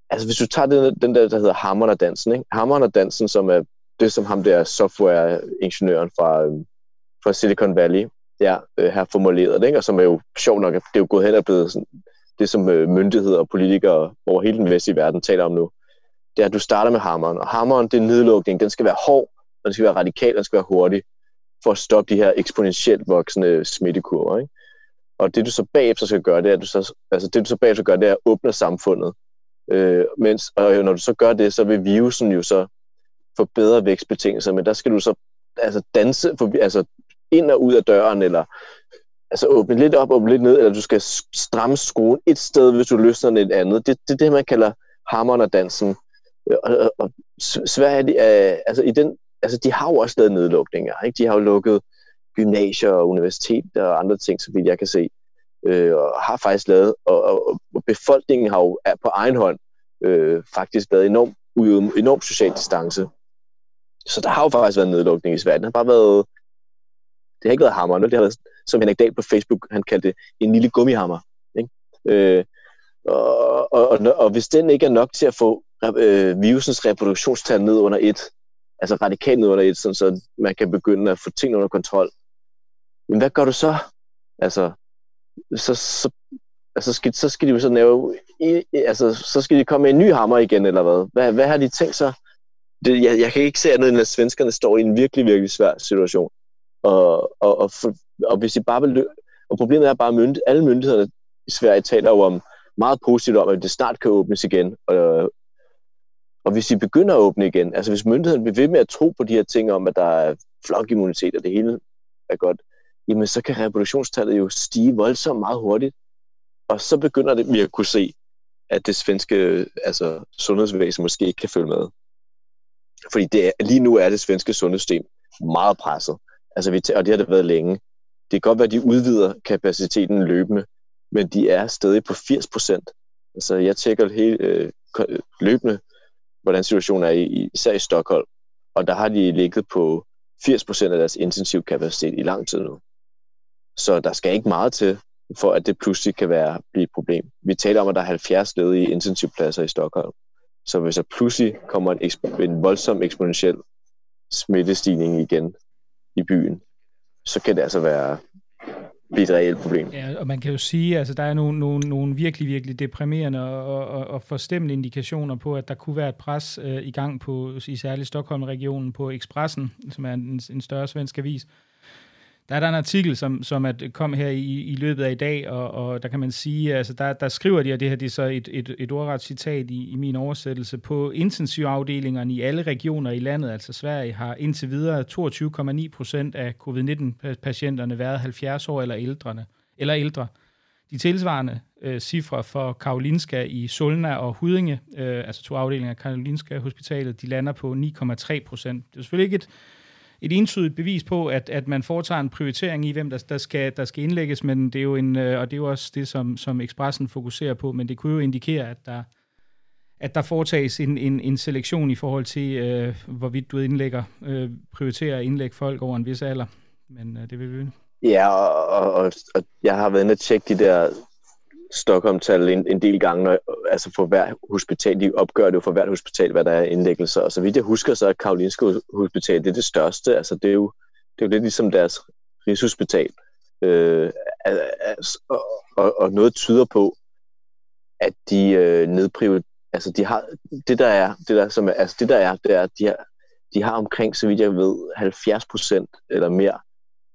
altså hvis du tager den, den der, der hedder Hammeren og Dansen, ikke? Hammeren og Dansen, som er det, som ham der softwareingeniøren fra, øhm, fra Silicon Valley, ja, øh, har formuleret, ikke? og som er jo sjovt nok, det er jo gået hen og blevet sådan, det, som øh, myndigheder og politikere over hele den vestlige verden taler om nu, det er, at du starter med hammeren, og hammeren, det er nedlukning, den skal være hård, den skal være radikal, den skal være hurtig, for at stoppe de her eksponentielt voksende smittekurver. Ikke? Og det du så bagefter skal gøre, det er, at du så, altså det du så bagefter gør, det er at åbne samfundet. Øh, mens, og når du så gør det, så vil virusen jo så få bedre vækstbetingelser, men der skal du så altså danse for, altså ind og ud af døren, eller altså åbne lidt op, åbne lidt ned, eller du skal stramme skruen et sted, hvis du løsner den et andet. Det, det er det, man kalder hammeren og dansen. Øh, og, og, og Sverige, de, er, altså, i den, altså, de har jo også lavet nedlukninger. Ikke? De har jo lukket gymnasier og universiteter og andre ting, så vidt jeg kan se, øh, og har faktisk lavet, og, og, og befolkningen har jo på egen hånd øh, faktisk lavet enormt, enorm social distance. Så der har jo faktisk været nedlukning i Sverige. Det har bare været, det har ikke været hammer, det har været, som Henrik Dahl på Facebook, han kaldte det, en lille gummihammer. Ikke? Øh, og, og, og, og hvis den ikke er nok til at få øh, virusens reproduktionstal ned under et, altså radikalt ned under et, sådan, så man kan begynde at få ting under kontrol, men hvad gør du så? Altså, så, så, altså skal, så skal de jo så lave, altså, så skal de komme med en ny hammer igen, eller hvad? Hvad, hvad har de tænkt sig? Det, jeg, jeg kan ikke se andet, end at svenskerne står i en virkelig, virkelig svær situation. Og, og, og, for, og hvis de bare vil og problemet er bare, at mynd, alle myndighederne i Sverige taler jo om meget positivt om, at det snart kan åbnes igen. Og, og hvis de begynder at åbne igen, altså hvis myndighederne bliver ved med at tro på de her ting om, at der er flokimmunitet og det hele er godt, jamen så kan reproduktionstallet jo stige voldsomt meget hurtigt. Og så begynder det, vi at kunne se, at det svenske altså, sundhedsvæsen måske ikke kan følge med. Fordi det er, lige nu er det svenske sundhedssystem meget presset. Altså, vi, og det har det været længe. Det kan godt være, at de udvider kapaciteten løbende, men de er stadig på 80 procent. Altså, jeg tjekker hele, øh, løbende, hvordan situationen er, i, især i Stockholm. Og der har de ligget på 80% af deres intensiv kapacitet i lang tid nu. Så der skal ikke meget til, for at det pludselig kan være blive et problem. Vi taler om, at der er 70 ledige intensivpladser i Stockholm. Så hvis der pludselig kommer en, en voldsom eksponentiel smittestigning igen i byen, så kan det altså være blive et reelt problem. Ja, og man kan jo sige, at altså, der er nogle, nogle, nogle virkelig, virkelig deprimerende og, og, og forstemmende indikationer på, at der kunne være et pres øh, i gang på, i særligt Stockholm-regionen på Expressen, som er en, en større svensk avis, der er der en artikel, som, som at kom her i, i løbet af i dag, og, og der kan man sige, altså der, der skriver de, og det her det er så et, et, et ordret citat i, i min oversættelse, på intensivafdelingerne i alle regioner i landet, altså Sverige, har indtil videre 22,9 procent af covid-19-patienterne været 70 år eller ældre. Eller ældre. De tilsvarende øh, cifre for Karolinska i Solna og Hudinge, øh, altså to afdelinger af Karolinska Hospitalet, de lander på 9,3 procent. Det er selvfølgelig ikke et et entydigt bevis på, at, at man foretager en prioritering i, hvem der, der, skal, der skal indlægges, men det er jo en, øh, og det er jo også det, som, som Expressen fokuserer på, men det kunne jo indikere, at der, at der foretages en, en, en selektion i forhold til, øh, hvorvidt du indlægger, øh, prioriterer at indlægge folk over en vis alder. Men øh, det vil vi Ja, og, og, og jeg har været inde og tjekke de der Stockholm-tal en, en del gange, når, altså for hver hospital, de opgør det jo for hvert hospital, hvad der er indlæggelser, og så vidt jeg husker, så er Karolinske Hospital, det er det største, altså det er jo, det er jo lidt ligesom deres rigshospital, øh, altså, og, og, og noget tyder på, at de øh, nedprioriterer, altså de har, det der er, det der, som er, altså det der er, det er, at de har, de har omkring, så vidt jeg ved, 70 procent eller mere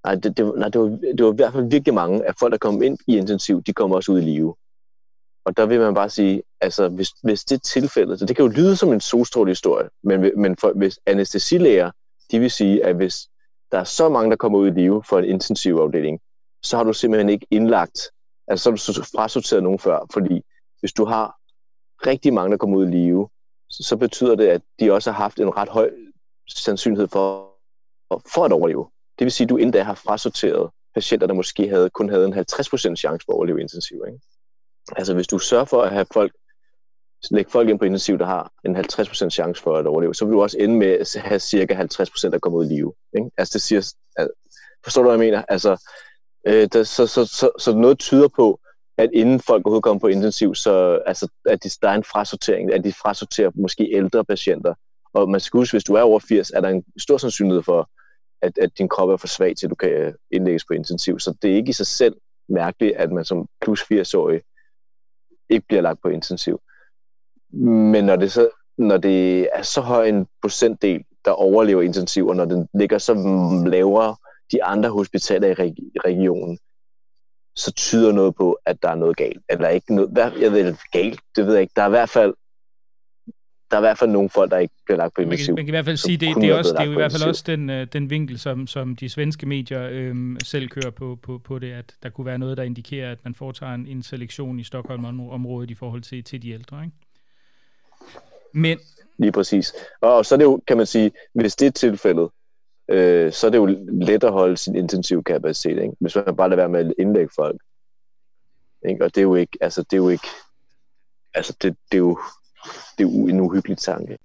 Nej, det, det, nej det, var, det var i hvert fald virkelig mange af folk, der kom ind i intensiv, de kom også ud i live. Og der vil man bare sige, altså hvis, hvis det er tilfældet, så det kan jo lyde som en solstrålehistorie, men, men for, hvis anestesilæger, de vil sige, at hvis der er så mange, der kommer ud i live for en intensivafdeling, så har du simpelthen ikke indlagt, altså så har du frasorteret nogen før, fordi hvis du har rigtig mange, der kommer ud i live, så, så betyder det, at de også har haft en ret høj sandsynlighed for, for at overleve. Det vil sige, at du endda har frasorteret patienter, der måske havde, kun havde en 50% chance for at overleve intensiv. Ikke? Altså hvis du sørger for at have folk, lægge folk ind på intensiv, der har en 50% chance for at overleve, så vil du også ende med at have cirka 50% der kommer ud i live. Ikke? Altså det siger, altså, forstår du, hvad jeg mener? Altså, Øh, der, så, så, så, så noget tyder på, at inden folk overhovedet kommer på intensiv, så altså, at de, der er en frasortering, at de frasorterer måske ældre patienter. Og man skal huske, hvis du er over 80, er der en stor sandsynlighed for, at, at din krop er for svag til, at du kan øh, indlægges på intensiv. Så det er ikke i sig selv mærkeligt, at man som plus 80-årig ikke bliver lagt på intensiv. Men når det, så, når det er så høj en procentdel, der overlever intensiv, og når den ligger så lavere de andre hospitaler i regionen, så tyder noget på, at der er noget galt. Eller ikke noget, jeg ved galt, det ved jeg ikke. Der er i hvert fald der er i hvert fald nogle folk, der ikke bliver lagt på intensiv. Man man kan i hvert fald sige, det, det, er, også, det er jo i hvert fald også den, øh, den vinkel, som, som de svenske medier øhm, selv kører på, på, på det, at der kunne være noget, der indikerer, at man foretager en, en selektion i Stockholm-området i forhold til, til de ældre. Ikke? Men, Lige præcis. Og så er det jo, kan man sige, hvis det er tilfældet, øh, så er det jo let at holde sin intensiv kapacitet, ikke? hvis man bare lader være med at indlægge folk. Ikke? Og det er jo ikke, altså det er jo ikke, altså det, det er jo, det er en uhyggelig tanke.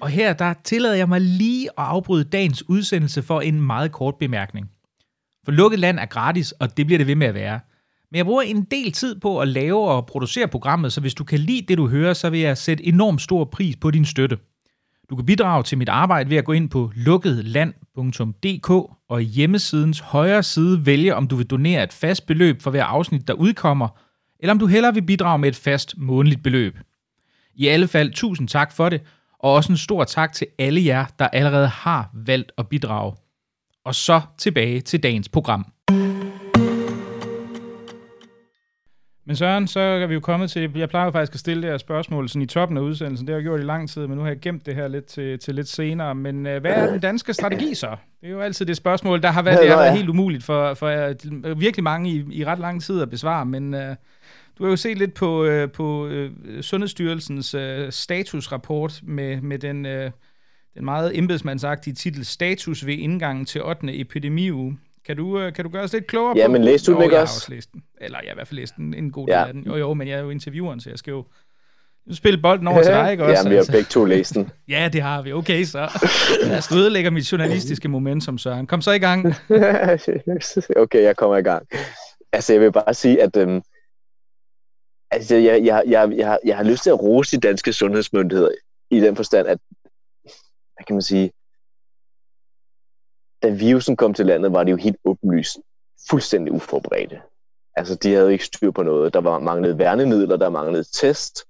Og her der tillader jeg mig lige at afbryde dagens udsendelse for en meget kort bemærkning. For lukket land er gratis, og det bliver det ved med at være. Men jeg bruger en del tid på at lave og producere programmet, så hvis du kan lide det, du hører, så vil jeg sætte enormt stor pris på din støtte. Du kan bidrage til mit arbejde ved at gå ind på lukketland.dk og i hjemmesidens højre side vælge, om du vil donere et fast beløb for hver afsnit, der udkommer, eller om du hellere vil bidrage med et fast månedligt beløb. I alle fald tusind tak for det, og også en stor tak til alle jer, der allerede har valgt at bidrage. Og så tilbage til dagens program. Men Søren, så er vi jo kommet til, jeg plejer jo faktisk at stille det her spørgsmål sådan i toppen af udsendelsen, det har jeg gjort i lang tid, men nu har jeg gemt det her lidt til, til lidt senere. Men uh, hvad er den danske strategi så? Det er jo altid det spørgsmål, der har været, det har været helt umuligt for, for uh, virkelig mange i, i ret lang tid at besvare, men uh, du har jo set lidt på, uh, på uh, Sundhedsstyrelsens uh, statusrapport med, med den, uh, den meget embedsmandsagtige titel Status ved indgangen til 8. epidemiuge. Kan du, øh, kan du gøre os lidt klogere ja, på men læste du den ikke også? også læst den. Eller jeg har i hvert fald læst den, en god del ja. af den. Jo, jo, men jeg er jo intervieweren, så jeg skal jo spille bolden over til dig, ikke også? Ja, vi har altså. begge to læst den. ja, det har vi. Okay, så. Jeg stødelægger mit journalistiske momentum, Søren. Kom så i gang. okay, jeg kommer i gang. Altså, jeg vil bare sige, at øhm, altså, jeg, jeg, jeg, jeg, jeg har lyst til at rose de danske sundhedsmyndigheder i den forstand, at, hvad kan man sige, da virusen kom til landet, var det jo helt åbenlyst fuldstændig uforberedte. Altså, de havde ikke styr på noget. Der var manglet værnemidler, der manglede test,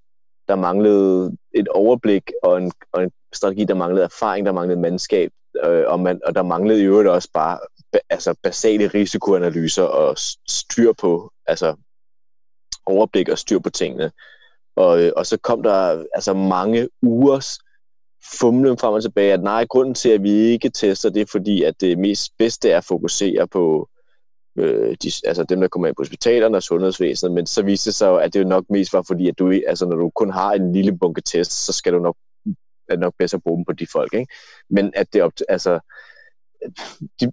der manglede et overblik og en, og en strategi, der manglede erfaring, der manglede mandskab, øh, og, man, og der manglede i øvrigt også bare altså, basale risikoanalyser og styr på, altså overblik og styr på tingene. Og, øh, og så kom der altså mange ugers fumlen frem og tilbage, at nej, grunden til, at vi ikke tester, det er fordi, at det mest bedste er at fokusere på øh, de, altså dem, der kommer ind på hospitalerne og sundhedsvæsenet, men så viste det sig at det jo nok mest var fordi, at du, altså, når du kun har en lille bunke test, så skal du nok, er nok bedst at bruge dem på de folk. Ikke? Men at det op, altså, de,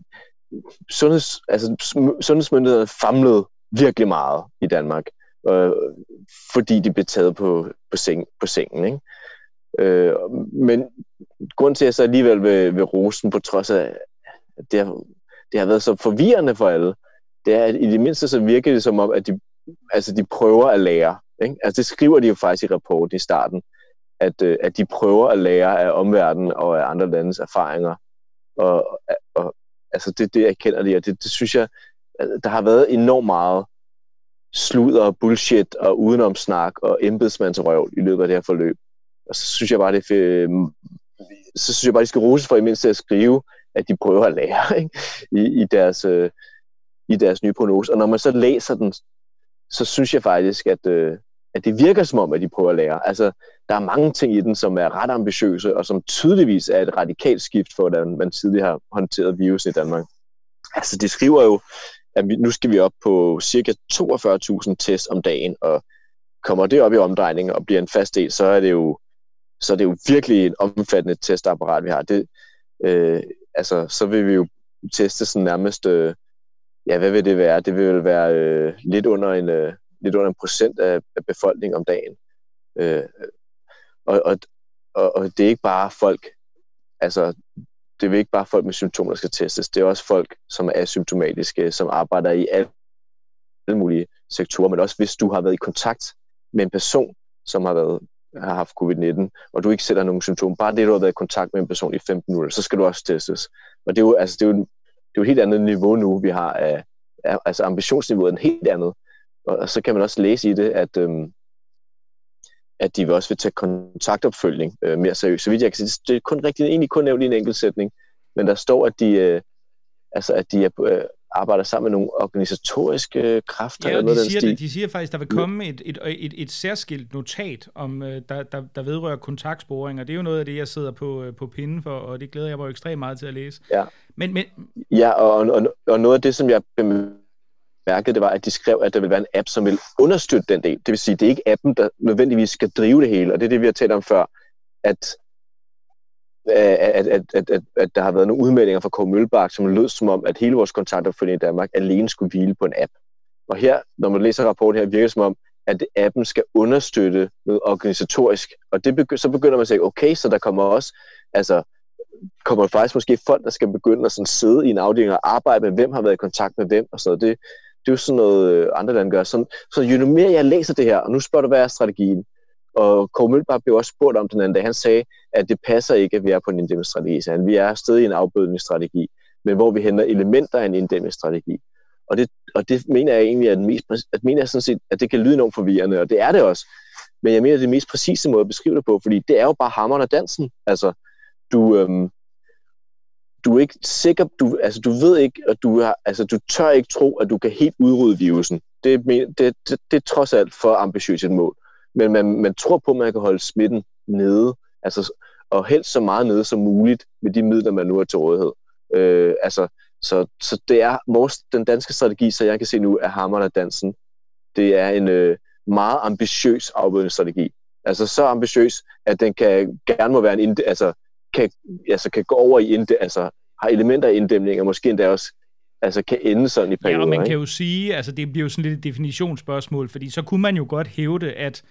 sundheds, altså, sundhedsmyndighederne famlede virkelig meget i Danmark, øh, fordi de blev taget på, på, seng, på sengen. Ikke? Øh, men grund til, at jeg så alligevel vil, vil rosen, på trods af, at det har, det har været så forvirrende for alle, det er, at i det mindste så virker det som om, at de, altså de prøver at lære. Ikke? Altså det skriver de jo faktisk i rapporten i starten, at, øh, at de prøver at lære af omverdenen og af andre landes erfaringer. Og, og altså det, det erkender de, og det, det synes jeg, altså, der har været enormt meget sludder og bullshit og udenomsnak og embedsmandsrøv i løbet af det her forløb. Og så synes jeg bare, det er så synes jeg bare, de skal rose for i mindst at skrive, at de prøver at lære ikke? I, i, deres, øh, i deres nye prognose. Og når man så læser den, så synes jeg faktisk, at, øh, at det virker som om, at de prøver at lære. Altså, der er mange ting i den, som er ret ambitiøse, og som tydeligvis er et radikalt skift for, hvordan man tidligere har håndteret virus i Danmark. Altså, de skriver jo, at vi, nu skal vi op på cirka 42.000 tests om dagen, og kommer det op i omdrejning og bliver en fast del, så er det jo så det er jo virkelig et omfattende testapparat, vi har. Det, øh, altså, så vil vi jo teste sådan nærmest, øh, ja, hvad vil det være? Det vil være øh, lidt, under en, øh, lidt under en procent af, af befolkningen om dagen. Øh, og, og, og, og det er ikke bare folk, altså det er ikke bare folk med symptomer, der skal testes. Det er også folk, som er asymptomatiske, som arbejder i alle, mulige sektorer, men også hvis du har været i kontakt med en person, som har været har haft covid-19, og du ikke sætter nogen symptomer, bare det, du har været i kontakt med en person i 15 minutter, så skal du også testes. Og det er jo, altså, det er jo, det er jo et helt andet niveau nu, vi har af, af altså ambitionsniveauet er en helt andet. Og, og så kan man også læse i det, at, øhm, at de vil også vil tage kontaktopfølgning øh, mere seriøst. Så vidt jeg kan sige, det er kun rigtig, egentlig kun nævnt i en enkelt sætning, men der står, at de, øh, altså, at de er, øh, arbejder sammen med nogle organisatoriske kræfter. Ja, og eller noget de, siger, det, de siger faktisk, at der vil komme et, et, et, et særskilt notat, om øh, der, der, der vedrører kontaktsporing, og det er jo noget af det, jeg sidder på, øh, på pinden for, og det glæder jeg mig ekstremt meget til at læse. Ja, men, men... ja og, og, og noget af det, som jeg bemærkede, det var, at de skrev, at der vil være en app, som vil understøtte den del. Det vil sige, det er ikke appen, der nødvendigvis skal drive det hele, og det er det, vi har talt om før, at at, at, at, at, at der har været nogle udmeldinger fra K. Mølbak, som lød som om, at hele vores kontaktopfølging i Danmark alene skulle hvile på en app. Og her, når man læser rapporten her, virker det som om, at appen skal understøtte noget organisatorisk. Og det begy- så begynder man at sige, okay, så der kommer også, altså, kommer faktisk måske folk, der skal begynde at sådan sidde i en afdeling og arbejde med, hvem har været i kontakt med hvem, og sådan noget. Det, det er jo sådan noget, øh, andre lande gør. Så, så jo mere jeg læser det her, og nu spørger du, hvad er strategien? Og Kåre Mølbar blev også spurgt om den anden dag. Han sagde, at det passer ikke, at vi er på en inddæmningsstrategi. Så vi er stadig i en afbødningsstrategi, men hvor vi henter elementer af en inddæmningsstrategi. Og det, og det mener jeg egentlig, at, mest, at, mener jeg sådan set, at det kan lyde enormt forvirrende, og det er det også. Men jeg mener, det er den mest præcise måde at beskrive det på, fordi det er jo bare hammeren og dansen. Altså, du, øhm, du er ikke sikker, du, altså du ved ikke, at du, har, altså du tør ikke tro, at du kan helt udrydde virusen. Det, det, det, det, er trods alt for ambitiøst et mål men man, man tror på, at man kan holde smitten nede, altså, og helst så meget nede som muligt med de midler, man nu har til rådighed. Øh, altså, så, så det er vores, den danske strategi, så jeg kan se nu, er hammeren af dansen. Det er en øh, meget ambitiøs afbødningsstrategi. Altså så ambitiøs, at den kan gerne må være en, altså, kan, altså, kan gå over i, inde, altså, har elementer af inddæmning, og måske endda også altså kan ende sådan i perioder. Ja, og man ikke? kan jo sige, altså det bliver jo sådan lidt et definitionsspørgsmål, fordi så kunne man jo godt hævde, at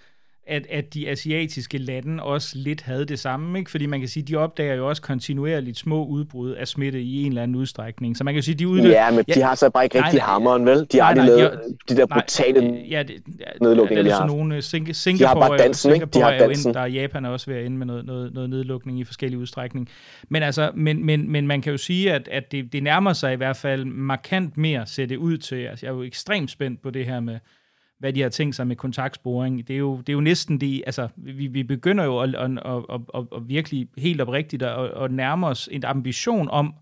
at, at de asiatiske lande også lidt havde det samme, ikke? fordi man kan sige, de opdager jo også kontinuerligt små udbrud af smitte i en eller anden udstrækning. Så man kan sige, de udløb... Ja, men ja, de har så bare ikke rigtig nej, hammeren, vel? De har nej, nej, lavet de, de der brutale nej, ja, det, ja, nedlukninger, de har haft. Nogle, Sing- Singapore, de har bare dansen, ikke? De har er dansen. Ind, der er Japan er også ved at ende med noget, noget, noget nedlukning i forskellige udstrækning. Men, altså, men, men, men man kan jo sige, at, at det, det nærmer sig i hvert fald markant mere, ser det ud til. Altså, jeg er jo ekstremt spændt på det her med, hvad de har tænkt sig med kontaktsporing. Det er jo, det er jo næsten det, altså vi, vi begynder jo at, at, at, at, at virkelig helt oprigtigt at, at nærme os en ambition om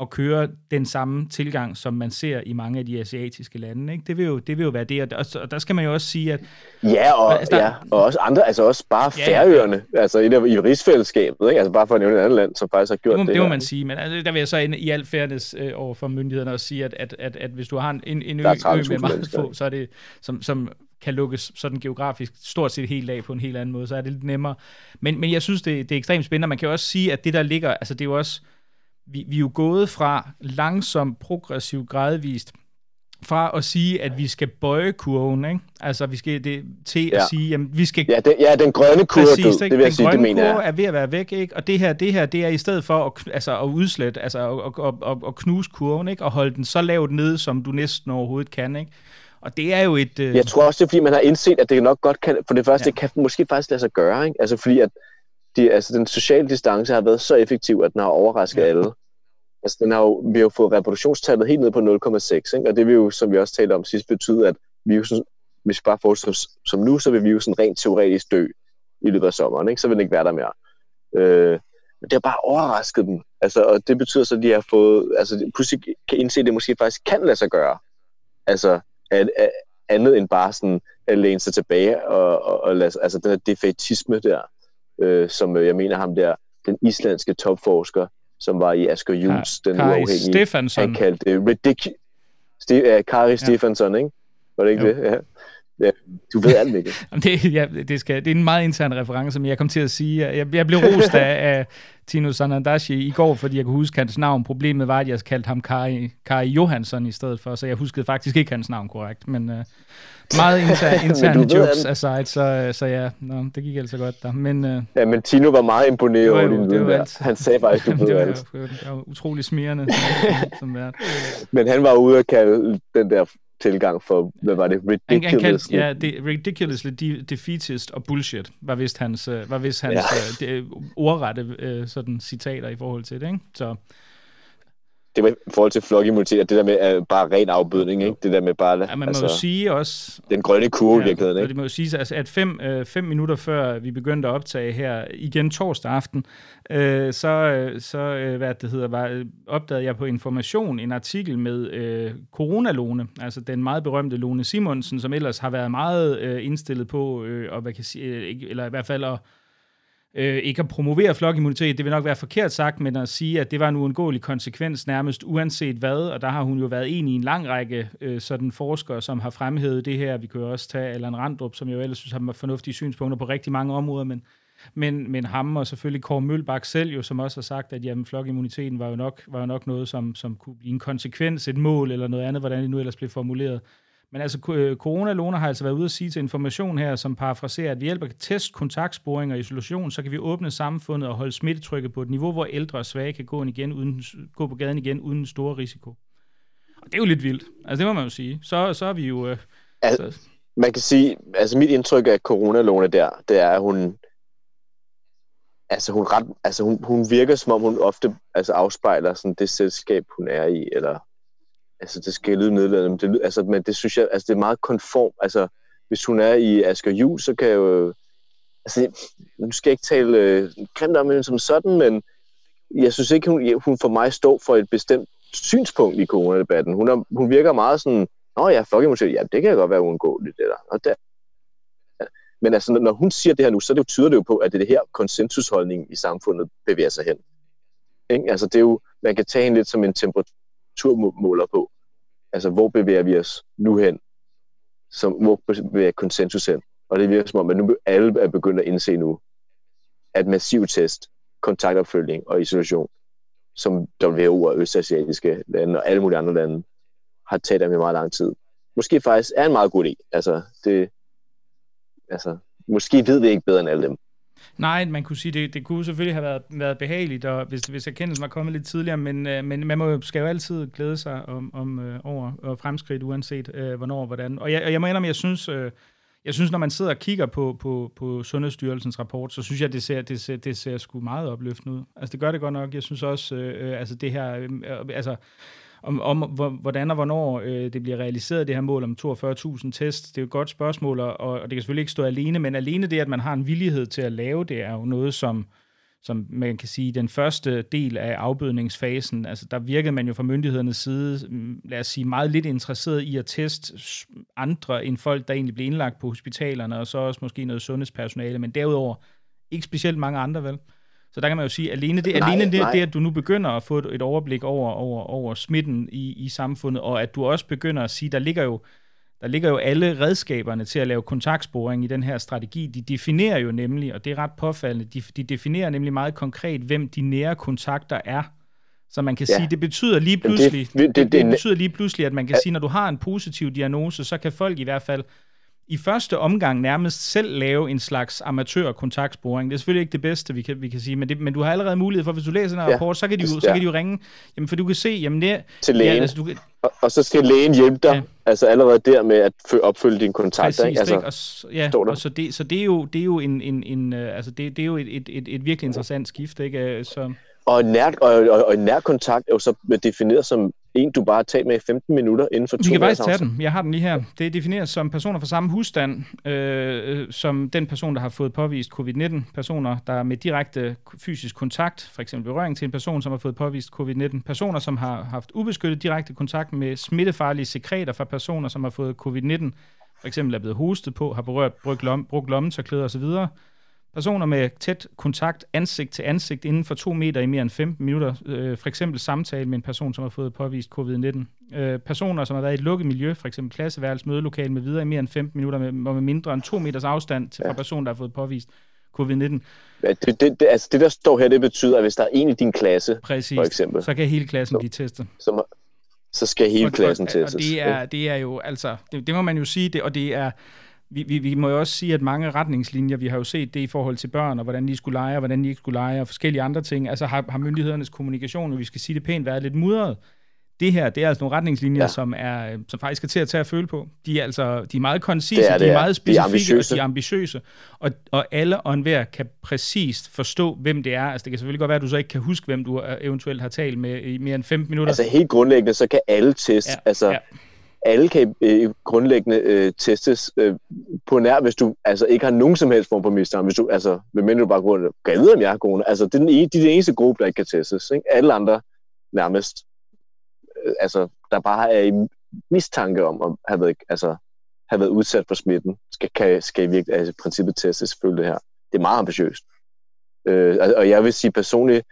at køre den samme tilgang, som man ser i mange af de asiatiske lande. Ikke? Det, vil jo, det vil jo være det, og, og der skal man jo også sige, at... Ja, og, altså, der, ja, og også andre, altså også bare ja, færøerne, ja. altså i, i rigsfællesskabet, ikke? altså bare for at nævne et andet land, som faktisk har gjort det. Må, det, det må man sige, men altså, der vil jeg så i al fairness øh, over for myndighederne også sige, at, at, at, at hvis du har en, en, en ø, ø med meget få, så er det, som, som kan lukkes sådan geografisk stort set helt af på en helt anden måde, så er det lidt nemmere. Men, men jeg synes, det, det er ekstremt spændende. Man kan også sige, at det der ligger, altså det er jo også vi, vi er jo gået fra langsomt, progressivt, gradvist, fra at sige, at vi skal bøje kurven, ikke? Altså, vi skal det, til ja. at sige, jamen, vi skal... Ja, det, ja den grønne kurve, præcis, du, det vil jeg sige, det mener jeg. er ved at være væk, ikke? Og det her, det her, det er i stedet for at, altså, at udslætte, altså at, at, at, at knuse kurven, ikke? Og holde den så lavt ned, som du næsten overhovedet kan, ikke? Og det er jo et... Øh... Jeg tror også, det er, fordi man har indset, at det nok godt kan... For det første, ja. det kan måske faktisk lade sig gøre, ikke? Altså, fordi at de, altså, den sociale distance har været så effektiv, at den har overrasket ja. alle. Altså, den har jo, vi har jo fået reproduktionstallet helt ned på 0,6, ikke? og det vil jo, som vi også talte om sidst, betyde, at virusen, hvis vi bare fortsætter som nu, så vil virusen rent teoretisk dø i løbet af sommeren, ikke? så vil den ikke være der mere. Øh, men det har bare overrasket dem, altså, og det betyder så, at de har fået, altså pludselig kan indse, at det måske faktisk kan lade sig gøre. Altså, at, at andet end bare sådan at læne sig tilbage og, og, og lade, altså den her defetisme der, øh, som jeg mener ham der, den islandske topforsker, som var i Asger Jules, den Kari uafhængige. Stefansson. Han kaldte det ridiculous. Ste- uh, Kari ja. Stefansson, ikke? Var det ikke jo. det? Ja. Ja, du ved alt, Mikkel. det, ja, det, skal, det er en meget intern reference, som jeg kom til at sige. Jeg, jeg blev rost af, af Tino Sanandashi i går, fordi jeg kunne huske hans navn. Problemet var, at jeg kaldte ham Kari, Kari Johansson i stedet for, så jeg huskede faktisk ikke hans navn korrekt. Men uh, meget interne, interne jokes aside, så, så ja, no, det gik altså godt der. Men, uh, ja, men Tino var meget imponeret over din viden Han sagde faktisk, du det var, alt. Det var utrolig smirrende som, som Men han var ude at kalde den der tilgang for, hvad var det, ridiculous? ja, det, ridiculously de, defeatist og bullshit var vist hans, øh, var vist hans ja. uh, ordrette uh, sådan, citater i forhold til det, ikke? Så, det var i forhold til flokimmunitet, det der med uh, bare ren afbødning, ikke? Det der med bare... Ja, man altså, må jo sige også... Den grønne kurve ja, i virkeligheden, ikke? Det må jo sige, altså, at fem, øh, fem minutter før vi begyndte at optage her, igen torsdag aften, øh, så, øh, så øh, hvad det hedder, var, opdagede jeg på Information en artikel med øh, coronalone, altså den meget berømte Lone Simonsen, som ellers har været meget øh, indstillet på, øh, og hvad kan sige, øh, eller i hvert fald at øh, ikke at promovere flokimmunitet, det vil nok være forkert sagt, men at sige, at det var en uundgåelig konsekvens nærmest uanset hvad, og der har hun jo været en i en lang række øh, sådan forskere, som har fremhævet det her. Vi kan jo også tage Allan Randrup, som jeg jo ellers synes har fornuftige synspunkter på rigtig mange områder, men, men, men ham og selvfølgelig Kåre Mølbak selv jo, som også har sagt, at jamen, flokimmuniteten var jo nok, var jo nok noget, som, som kunne blive en konsekvens, et mål eller noget andet, hvordan det nu ellers blev formuleret. Men altså, øh, Corona Lone har altså været ude at sige til information her, som parafraserer, at ved hjælp af test, kontaktsporing og isolation, så kan vi åbne samfundet og holde smittetrykket på et niveau, hvor ældre og svage kan gå, igen uden, gå på gaden igen uden stor risiko. Og det er jo lidt vildt. Altså, det må man jo sige. Så, så er vi jo... Øh, altså, så... Man kan sige, altså mit indtryk af Corona Lone der, det er, at hun, altså hun, ret, altså hun, hun virker som om hun ofte altså afspejler sådan det selskab, hun er i, eller altså det skal lyde nedladende, men det, altså, men det synes jeg, altså det er meget konform, altså hvis hun er i Asger Jul, så kan jeg jo, altså nu skal jeg ikke tale øh, grimt om hende som sådan, men jeg synes ikke, hun, hun for mig står for et bestemt synspunkt i coronadebatten. Hun, er, hun virker meget sådan, Nå ja, fuck ja, det kan godt være uundgåeligt, det der. Og der. Men altså, når hun siger det her nu, så det tyder det jo på, at det er det her konsensusholdning i samfundet bevæger sig hen. Ikke? Altså, det er jo, man kan tage hende lidt som en temperaturmåler på. Altså, hvor bevæger vi os nu hen? Som, hvor bevæger konsensus hen? Og det virker som om, at nu alle er begyndt at indse nu, at massiv test, kontaktopfølgning og isolation, som WHO og østasiatiske lande og alle mulige andre lande har taget af med meget lang tid, måske faktisk er en meget god idé. Altså, det, altså, måske ved vi ikke bedre end alle dem. Nej, man kunne sige, det, det kunne selvfølgelig have været, været behageligt, og hvis, hvis erkendelsen var kommet lidt tidligere, men, øh, men man må, skal jo altid glæde sig om, om øh, over og fremskridt, uanset øh, hvornår og hvordan. Og jeg, og jeg må indrømme, jeg synes, øh, jeg synes, når man sidder og kigger på, på, på Sundhedsstyrelsens rapport, så synes jeg, det ser, det ser, det ser sgu meget opløftende ud. Altså, det gør det godt nok. Jeg synes også, øh, øh altså det her, øh, altså om, om hvordan og hvornår øh, det bliver realiseret, det her mål om 42.000 tests, det er jo et godt spørgsmål, og, og det kan selvfølgelig ikke stå alene, men alene det, at man har en villighed til at lave det, er jo noget, som, som man kan sige, den første del af afbødningsfasen, altså der virkede man jo fra myndighedernes side, mm, lad os sige, meget lidt interesseret i at teste andre end folk, der egentlig blev indlagt på hospitalerne, og så også måske noget sundhedspersonale, men derudover ikke specielt mange andre, vel? Så der kan man jo sige, alene det, nej, alene det, det, at du nu begynder at få et, overblik over, over, over smitten i, i samfundet, og at du også begynder at sige, der ligger jo der ligger jo alle redskaberne til at lave kontaktsporing i den her strategi. De definerer jo nemlig, og det er ret påfaldende, de, de definerer nemlig meget konkret, hvem de nære kontakter er. Så man kan ja. sige, det betyder lige pludselig, det, det, det, det betyder lige pludselig, at man kan ja. sige, når du har en positiv diagnose, så kan folk i hvert fald i første omgang nærmest selv lave en slags amatør-kontaktsporing. Det er selvfølgelig ikke det bedste, vi kan, vi kan sige, men, det, men du har allerede mulighed for, hvis du læser en ja, rapport, så kan, de jo, ja. så kan de jo ringe, jamen, for du kan se, jamen det... Til lægen. Ja, altså, du kan, og, og så skal lægen hjælpe dig, ja. altså allerede der med at opfylde dine kontakter. Præcis, ikke? Altså, ikke? Og, ja, og så, det, så det er jo, det er jo en, en, en øh, altså det, det er jo et, et, et, et virkelig interessant skift, ikke? Øh, så... Og, nær, og, og, og nær kontakt er jo så defineret som en, du bare tager med i 15 minutter inden for to Vi kan faktisk tage den. Jeg har den lige her. Det er defineret som personer fra samme husstand, øh, som den person, der har fået påvist covid-19. Personer, der er med direkte fysisk kontakt, for eksempel berøring til en person, som har fået påvist covid-19. Personer, som har haft ubeskyttet direkte kontakt med smittefarlige sekreter fra personer, som har fået covid-19, for eksempel er blevet hostet på, har berørt, brugt, lom, brugt lommetørklæder osv., Personer med tæt kontakt ansigt til ansigt inden for to meter i mere end 15 minutter, øh, for eksempel samtale med en person, som har fået påvist covid-19. Øh, personer, som har været i et lukket miljø, for eksempel klasseværelse, mødelokale med videre i mere end 15 minutter, med, med mindre end to meters afstand til fra personen, der har fået påvist covid-19. Ja, det, det, det, altså det, der står her, det betyder, at hvis der er en i din klasse, Præcis. for eksempel, så kan hele klassen blive testet. Så, så skal hele og, klassen og, testes. Og det er, det er jo, altså, det, det må man jo sige, det, og det er, vi, vi, vi må jo også sige, at mange retningslinjer, vi har jo set det i forhold til børn, og hvordan de skulle lege, og hvordan de ikke skulle lege, og forskellige andre ting, altså har, har myndighedernes kommunikation, og vi skal sige det pænt, været lidt mudret. Det her, det er altså nogle retningslinjer, ja. som, er, som faktisk er til at tage at føle på. De er altså de er meget koncise, det er, det de er meget specifikke, de og de er ambitiøse. Og, og alle og enhver kan præcist forstå, hvem det er. Altså det kan selvfølgelig godt være, at du så ikke kan huske, hvem du eventuelt har talt med i mere end 15 minutter. Altså helt grundlæggende, så kan alle teste. Ja. Altså, ja alle kan øh, grundlæggende øh, testes øh, på nær, hvis du altså ikke har nogen som helst form for mistanke. Hvis du, altså, medmindre du bare går rundt og vide, om jeg er corona. Altså, det er den, e, de er den eneste gruppe, der ikke kan testes. Ikke? Alle andre nærmest, øh, altså, der bare er i mistanke om at have været, altså, have været udsat for smitten, skal, kan, skal i virkelig, altså, i princippet testes selvfølgelig det her. Det er meget ambitiøst. Øh, og jeg vil sige personligt,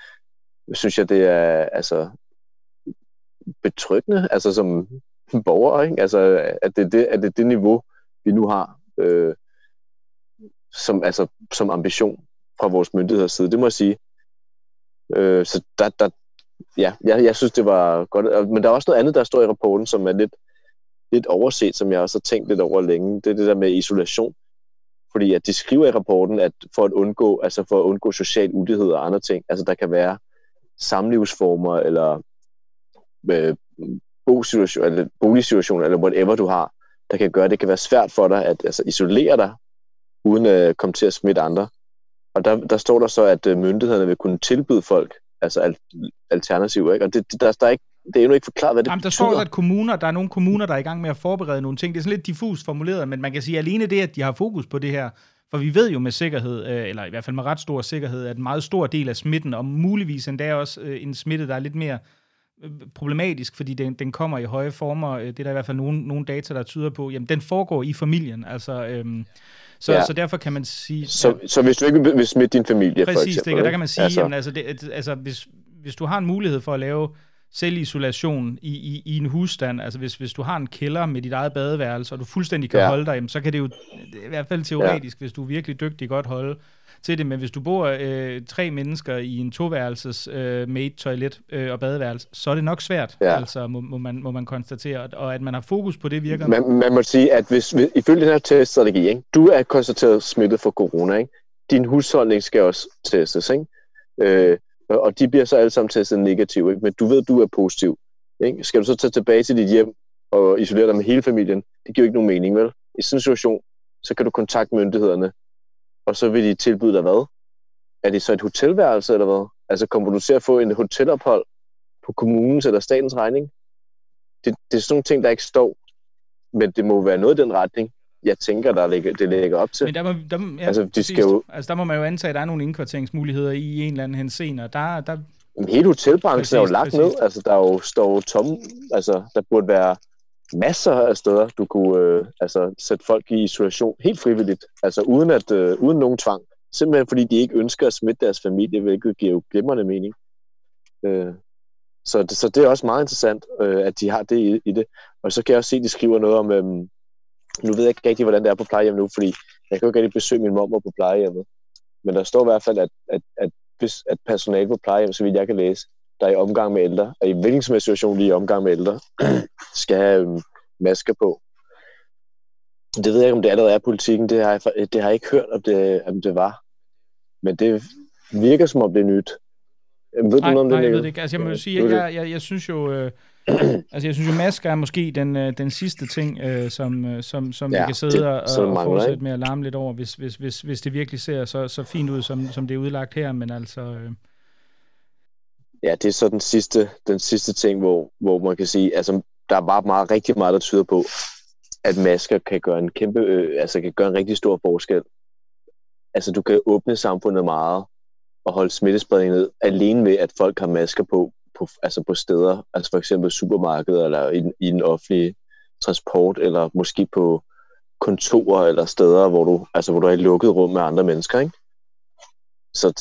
synes jeg, det er altså, betryggende, altså som borgere, ikke? Altså, at det, det, at det er det niveau, vi nu har øh, som, altså, som ambition fra vores myndigheders side. Det må jeg sige. Øh, så der, der, ja, jeg, jeg synes, det var godt. Men der er også noget andet, der står i rapporten, som er lidt, lidt overset, som jeg også har tænkt lidt over længe. Det er det der med isolation. Fordi at de skriver i rapporten, at for at undgå, altså for at undgå social ulighed og andre ting, altså der kan være samlivsformer eller øh, bosituation, eller boligsituation, eller whatever du har, der kan gøre, det kan være svært for dig at altså, isolere dig, uden at komme til at smitte andre. Og der, der står der så, at øh, myndighederne vil kunne tilbyde folk altså al- alternativer, ikke? Og det, der, der er ikke, det er endnu ikke forklaret, hvad det Jamen, der står at kommuner, der er nogle kommuner, der er i gang med at forberede nogle ting. Det er sådan lidt diffust formuleret, men man kan sige, at alene det, at de har fokus på det her, for vi ved jo med sikkerhed, øh, eller i hvert fald med ret stor sikkerhed, at en meget stor del af smitten, og muligvis endda også øh, en smitte, der er lidt mere problematisk, fordi den, den kommer i høje former. Øh, det er der i hvert fald nogle, nogle data, der tyder på. Jamen, den foregår i familien. Altså, øhm, så, ja. så derfor kan man sige... Så, ja, så hvis du ikke vil smitte din familie, præcis, for eksempel... Præcis, der kan man sige, altså, jamen, altså, det, altså hvis, hvis du har en mulighed for at lave selvisolation i, i, i en husstand, altså hvis, hvis du har en kælder med dit eget badeværelse, og du fuldstændig kan ja. holde dig, jamen, så kan det jo, i hvert fald teoretisk, ja. hvis du er virkelig dygtig, godt holde til det, men hvis du bor øh, tre mennesker i en toværelses øh, made toilet øh, og badeværelse, så er det nok svært, ja. altså må, må, man, må man konstatere, og at man har fokus på det virker. Man, man må sige, at hvis, hvis ifølge den her teststrategi, ikke, du er konstateret smittet for corona, ikke? din husholdning skal også testes, ikke? Øh, og de bliver så alle sammen testet negativ, ikke? men du ved, at du er positiv. Ikke? Skal du så tage tilbage til dit hjem og isolere dig med hele familien? Det giver ikke nogen mening, vel? I sådan en situation, så kan du kontakte myndighederne og så vil de tilbyde dig hvad? Er det så et hotelværelse eller hvad? Altså kommer du til at få en hotelophold på kommunens eller statens regning? Det, det er sådan nogle ting, der ikke står. Men det må være noget i den retning, jeg tænker, der ligger, det ligger op til. Men der må, der, ja, altså, de skal jo... altså, der må man jo antage, at der er nogle indkvarteringsmuligheder i en eller anden henseende. Der, der... Hele hotelbranchen er jo lagt præcis. ned. Altså, der er jo, står jo tom. Altså, der burde være masser af steder, du kunne øh, altså, sætte folk i isolation helt frivilligt, altså uden, at, øh, uden nogen tvang. Simpelthen fordi de ikke ønsker at smitte deres familie, hvilket giver jo glimrende mening. Øh, så, det, så det er også meget interessant, øh, at de har det i, i det. Og så kan jeg også se, at de skriver noget om, øh, nu ved jeg ikke rigtig, hvordan det er på plejehjem nu, fordi jeg kan jo ikke rigtig besøge min mor på plejehjemmet. Men der står i hvert fald, at, at, at, hvis, at personale på plejehjem, så vidt jeg kan læse, der er i omgang med ældre, og i hvilken som situation lige i omgang med ældre, skal have øhm, masker på. Det ved jeg ikke, om det allerede er politikken. Det har jeg, det har jeg ikke hørt, om det, om det var. Men det virker som om det er nyt. Ved nej, du noget om nej, det? Jeg ved det ikke. Altså, jeg må sige, jeg, jeg, jeg, jeg synes jo... Øh, altså, jeg synes jo, masker er måske den, øh, den sidste ting, øh, som, øh, som, som ja, vi kan sidde det, og, og fortsætte med at larme lidt over, hvis, hvis, hvis, hvis det virkelig ser så, så fint ud, som, som det er udlagt her. Men altså... Øh, ja, det er så den sidste, den sidste ting, hvor, hvor man kan sige, altså der er bare meget, rigtig meget, der tyder på, at masker kan gøre en kæmpe, øh, altså kan gøre en rigtig stor forskel. Altså du kan åbne samfundet meget og holde smittespredningen ned, alene ved, at folk har masker på, på, altså på steder, altså for eksempel supermarkeder, eller i, i den offentlige transport, eller måske på kontorer eller steder, hvor du, altså hvor du er i lukket rum med andre mennesker, ikke? Så,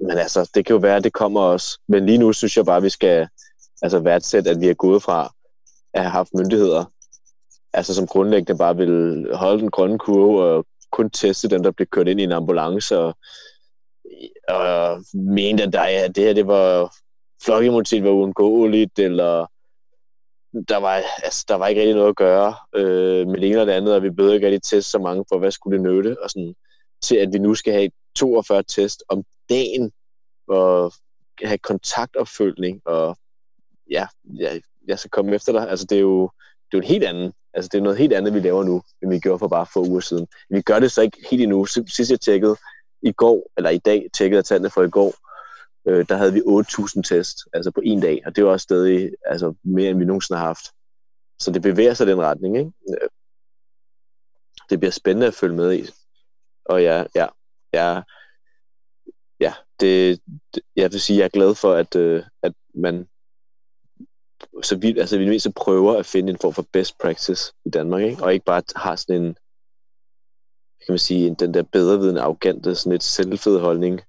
men altså, det kan jo være, at det kommer også. Men lige nu synes jeg bare, at vi skal altså værdsætte, at vi er gået fra at have haft myndigheder, altså som grundlæggende bare vil holde den grønne kurve og kun teste dem, der blev kørt ind i en ambulance, og, og mente, at der, ja, det her det var flokimmunitet var uundgåeligt, eller der var, altså, der var ikke rigtig noget at gøre øh, med det ene eller det andet, og vi bød ikke rigtig teste så mange for, hvad skulle det nytte, og sådan, til at vi nu skal have 42 test om dagen, og have kontaktopfølgning, og ja, jeg, jeg skal komme efter dig. Altså, det er jo, det er jo en helt anden, altså, det er noget helt andet, vi laver nu, end vi gjorde for bare få uger siden. Vi gør det så ikke helt endnu. Sidst jeg tjekkede i går, eller i dag, tjekkede jeg tallene for i går, øh, der havde vi 8.000 test, altså på en dag, og det var også stadig altså, mere, end vi nogensinde har haft. Så det bevæger sig i den retning, ikke? Øh, det bliver spændende at følge med i. Og ja, ja, ja, ja det, det, jeg vil sige, jeg er glad for, at, øh, at man så vi, altså vi mindst prøver at finde en form for best practice i Danmark, ikke? og ikke bare har sådan en, kan man sige, den der bedrevidende, arrogante, sådan et selvfed holdning,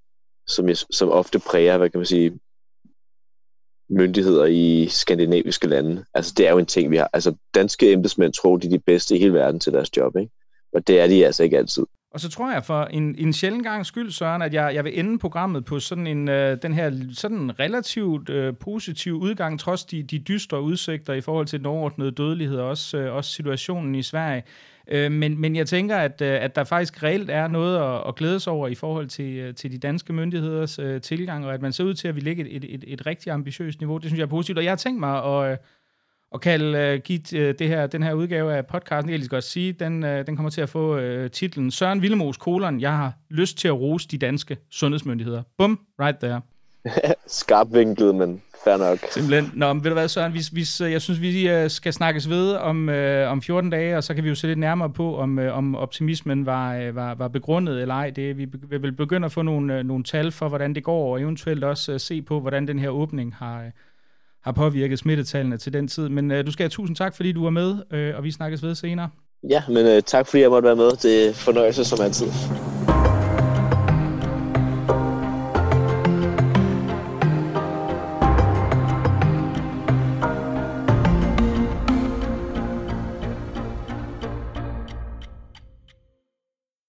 som, jeg, som ofte præger, hvad kan man sige, myndigheder i skandinaviske lande. Altså, det er jo en ting, vi har. Altså, danske embedsmænd tror, de er de bedste i hele verden til deres job, ikke? Og det er de altså ikke altid. Og så tror jeg for en, en sjældent gang skyld, Søren, at jeg, jeg vil ende programmet på sådan en øh, den her sådan relativt øh, positiv udgang, trods de, de dystre udsigter i forhold til den overordnede dødelighed, og også, øh, også situationen i Sverige. Øh, men, men jeg tænker, at, øh, at der faktisk reelt er noget at, at glædes over i forhold til, øh, til de danske myndigheders øh, tilgang, og at man ser ud til, at vi ligger et, et, et, et rigtig ambitiøst niveau. Det synes jeg er positivt, og jeg har tænkt mig at... Øh, og kalde uh, give uh, det her, den her udgave af podcasten, jeg lige godt sige, den, uh, den kommer til at få uh, titlen Søren Villemos kolon, jeg har lyst til at rose de danske sundhedsmyndigheder. Bum, right there. Skarp vinklet, men fair nok. Simpelthen. Nå, men ved du hvad, Søren, hvis, hvis, jeg synes, vi skal snakkes ved om, uh, om 14 dage, og så kan vi jo se lidt nærmere på, om, uh, om optimismen var, uh, var, var begrundet eller ej. Det, vi vil begynde at få nogle, uh, nogle tal for, hvordan det går, og eventuelt også uh, se på, hvordan den her åbning har, uh, har påvirket smittetallene til den tid. Men øh, du skal have tusind tak, fordi du var med, øh, og vi snakkes ved senere. Ja, men øh, tak fordi jeg måtte være med. Det er fornøjelse som altid.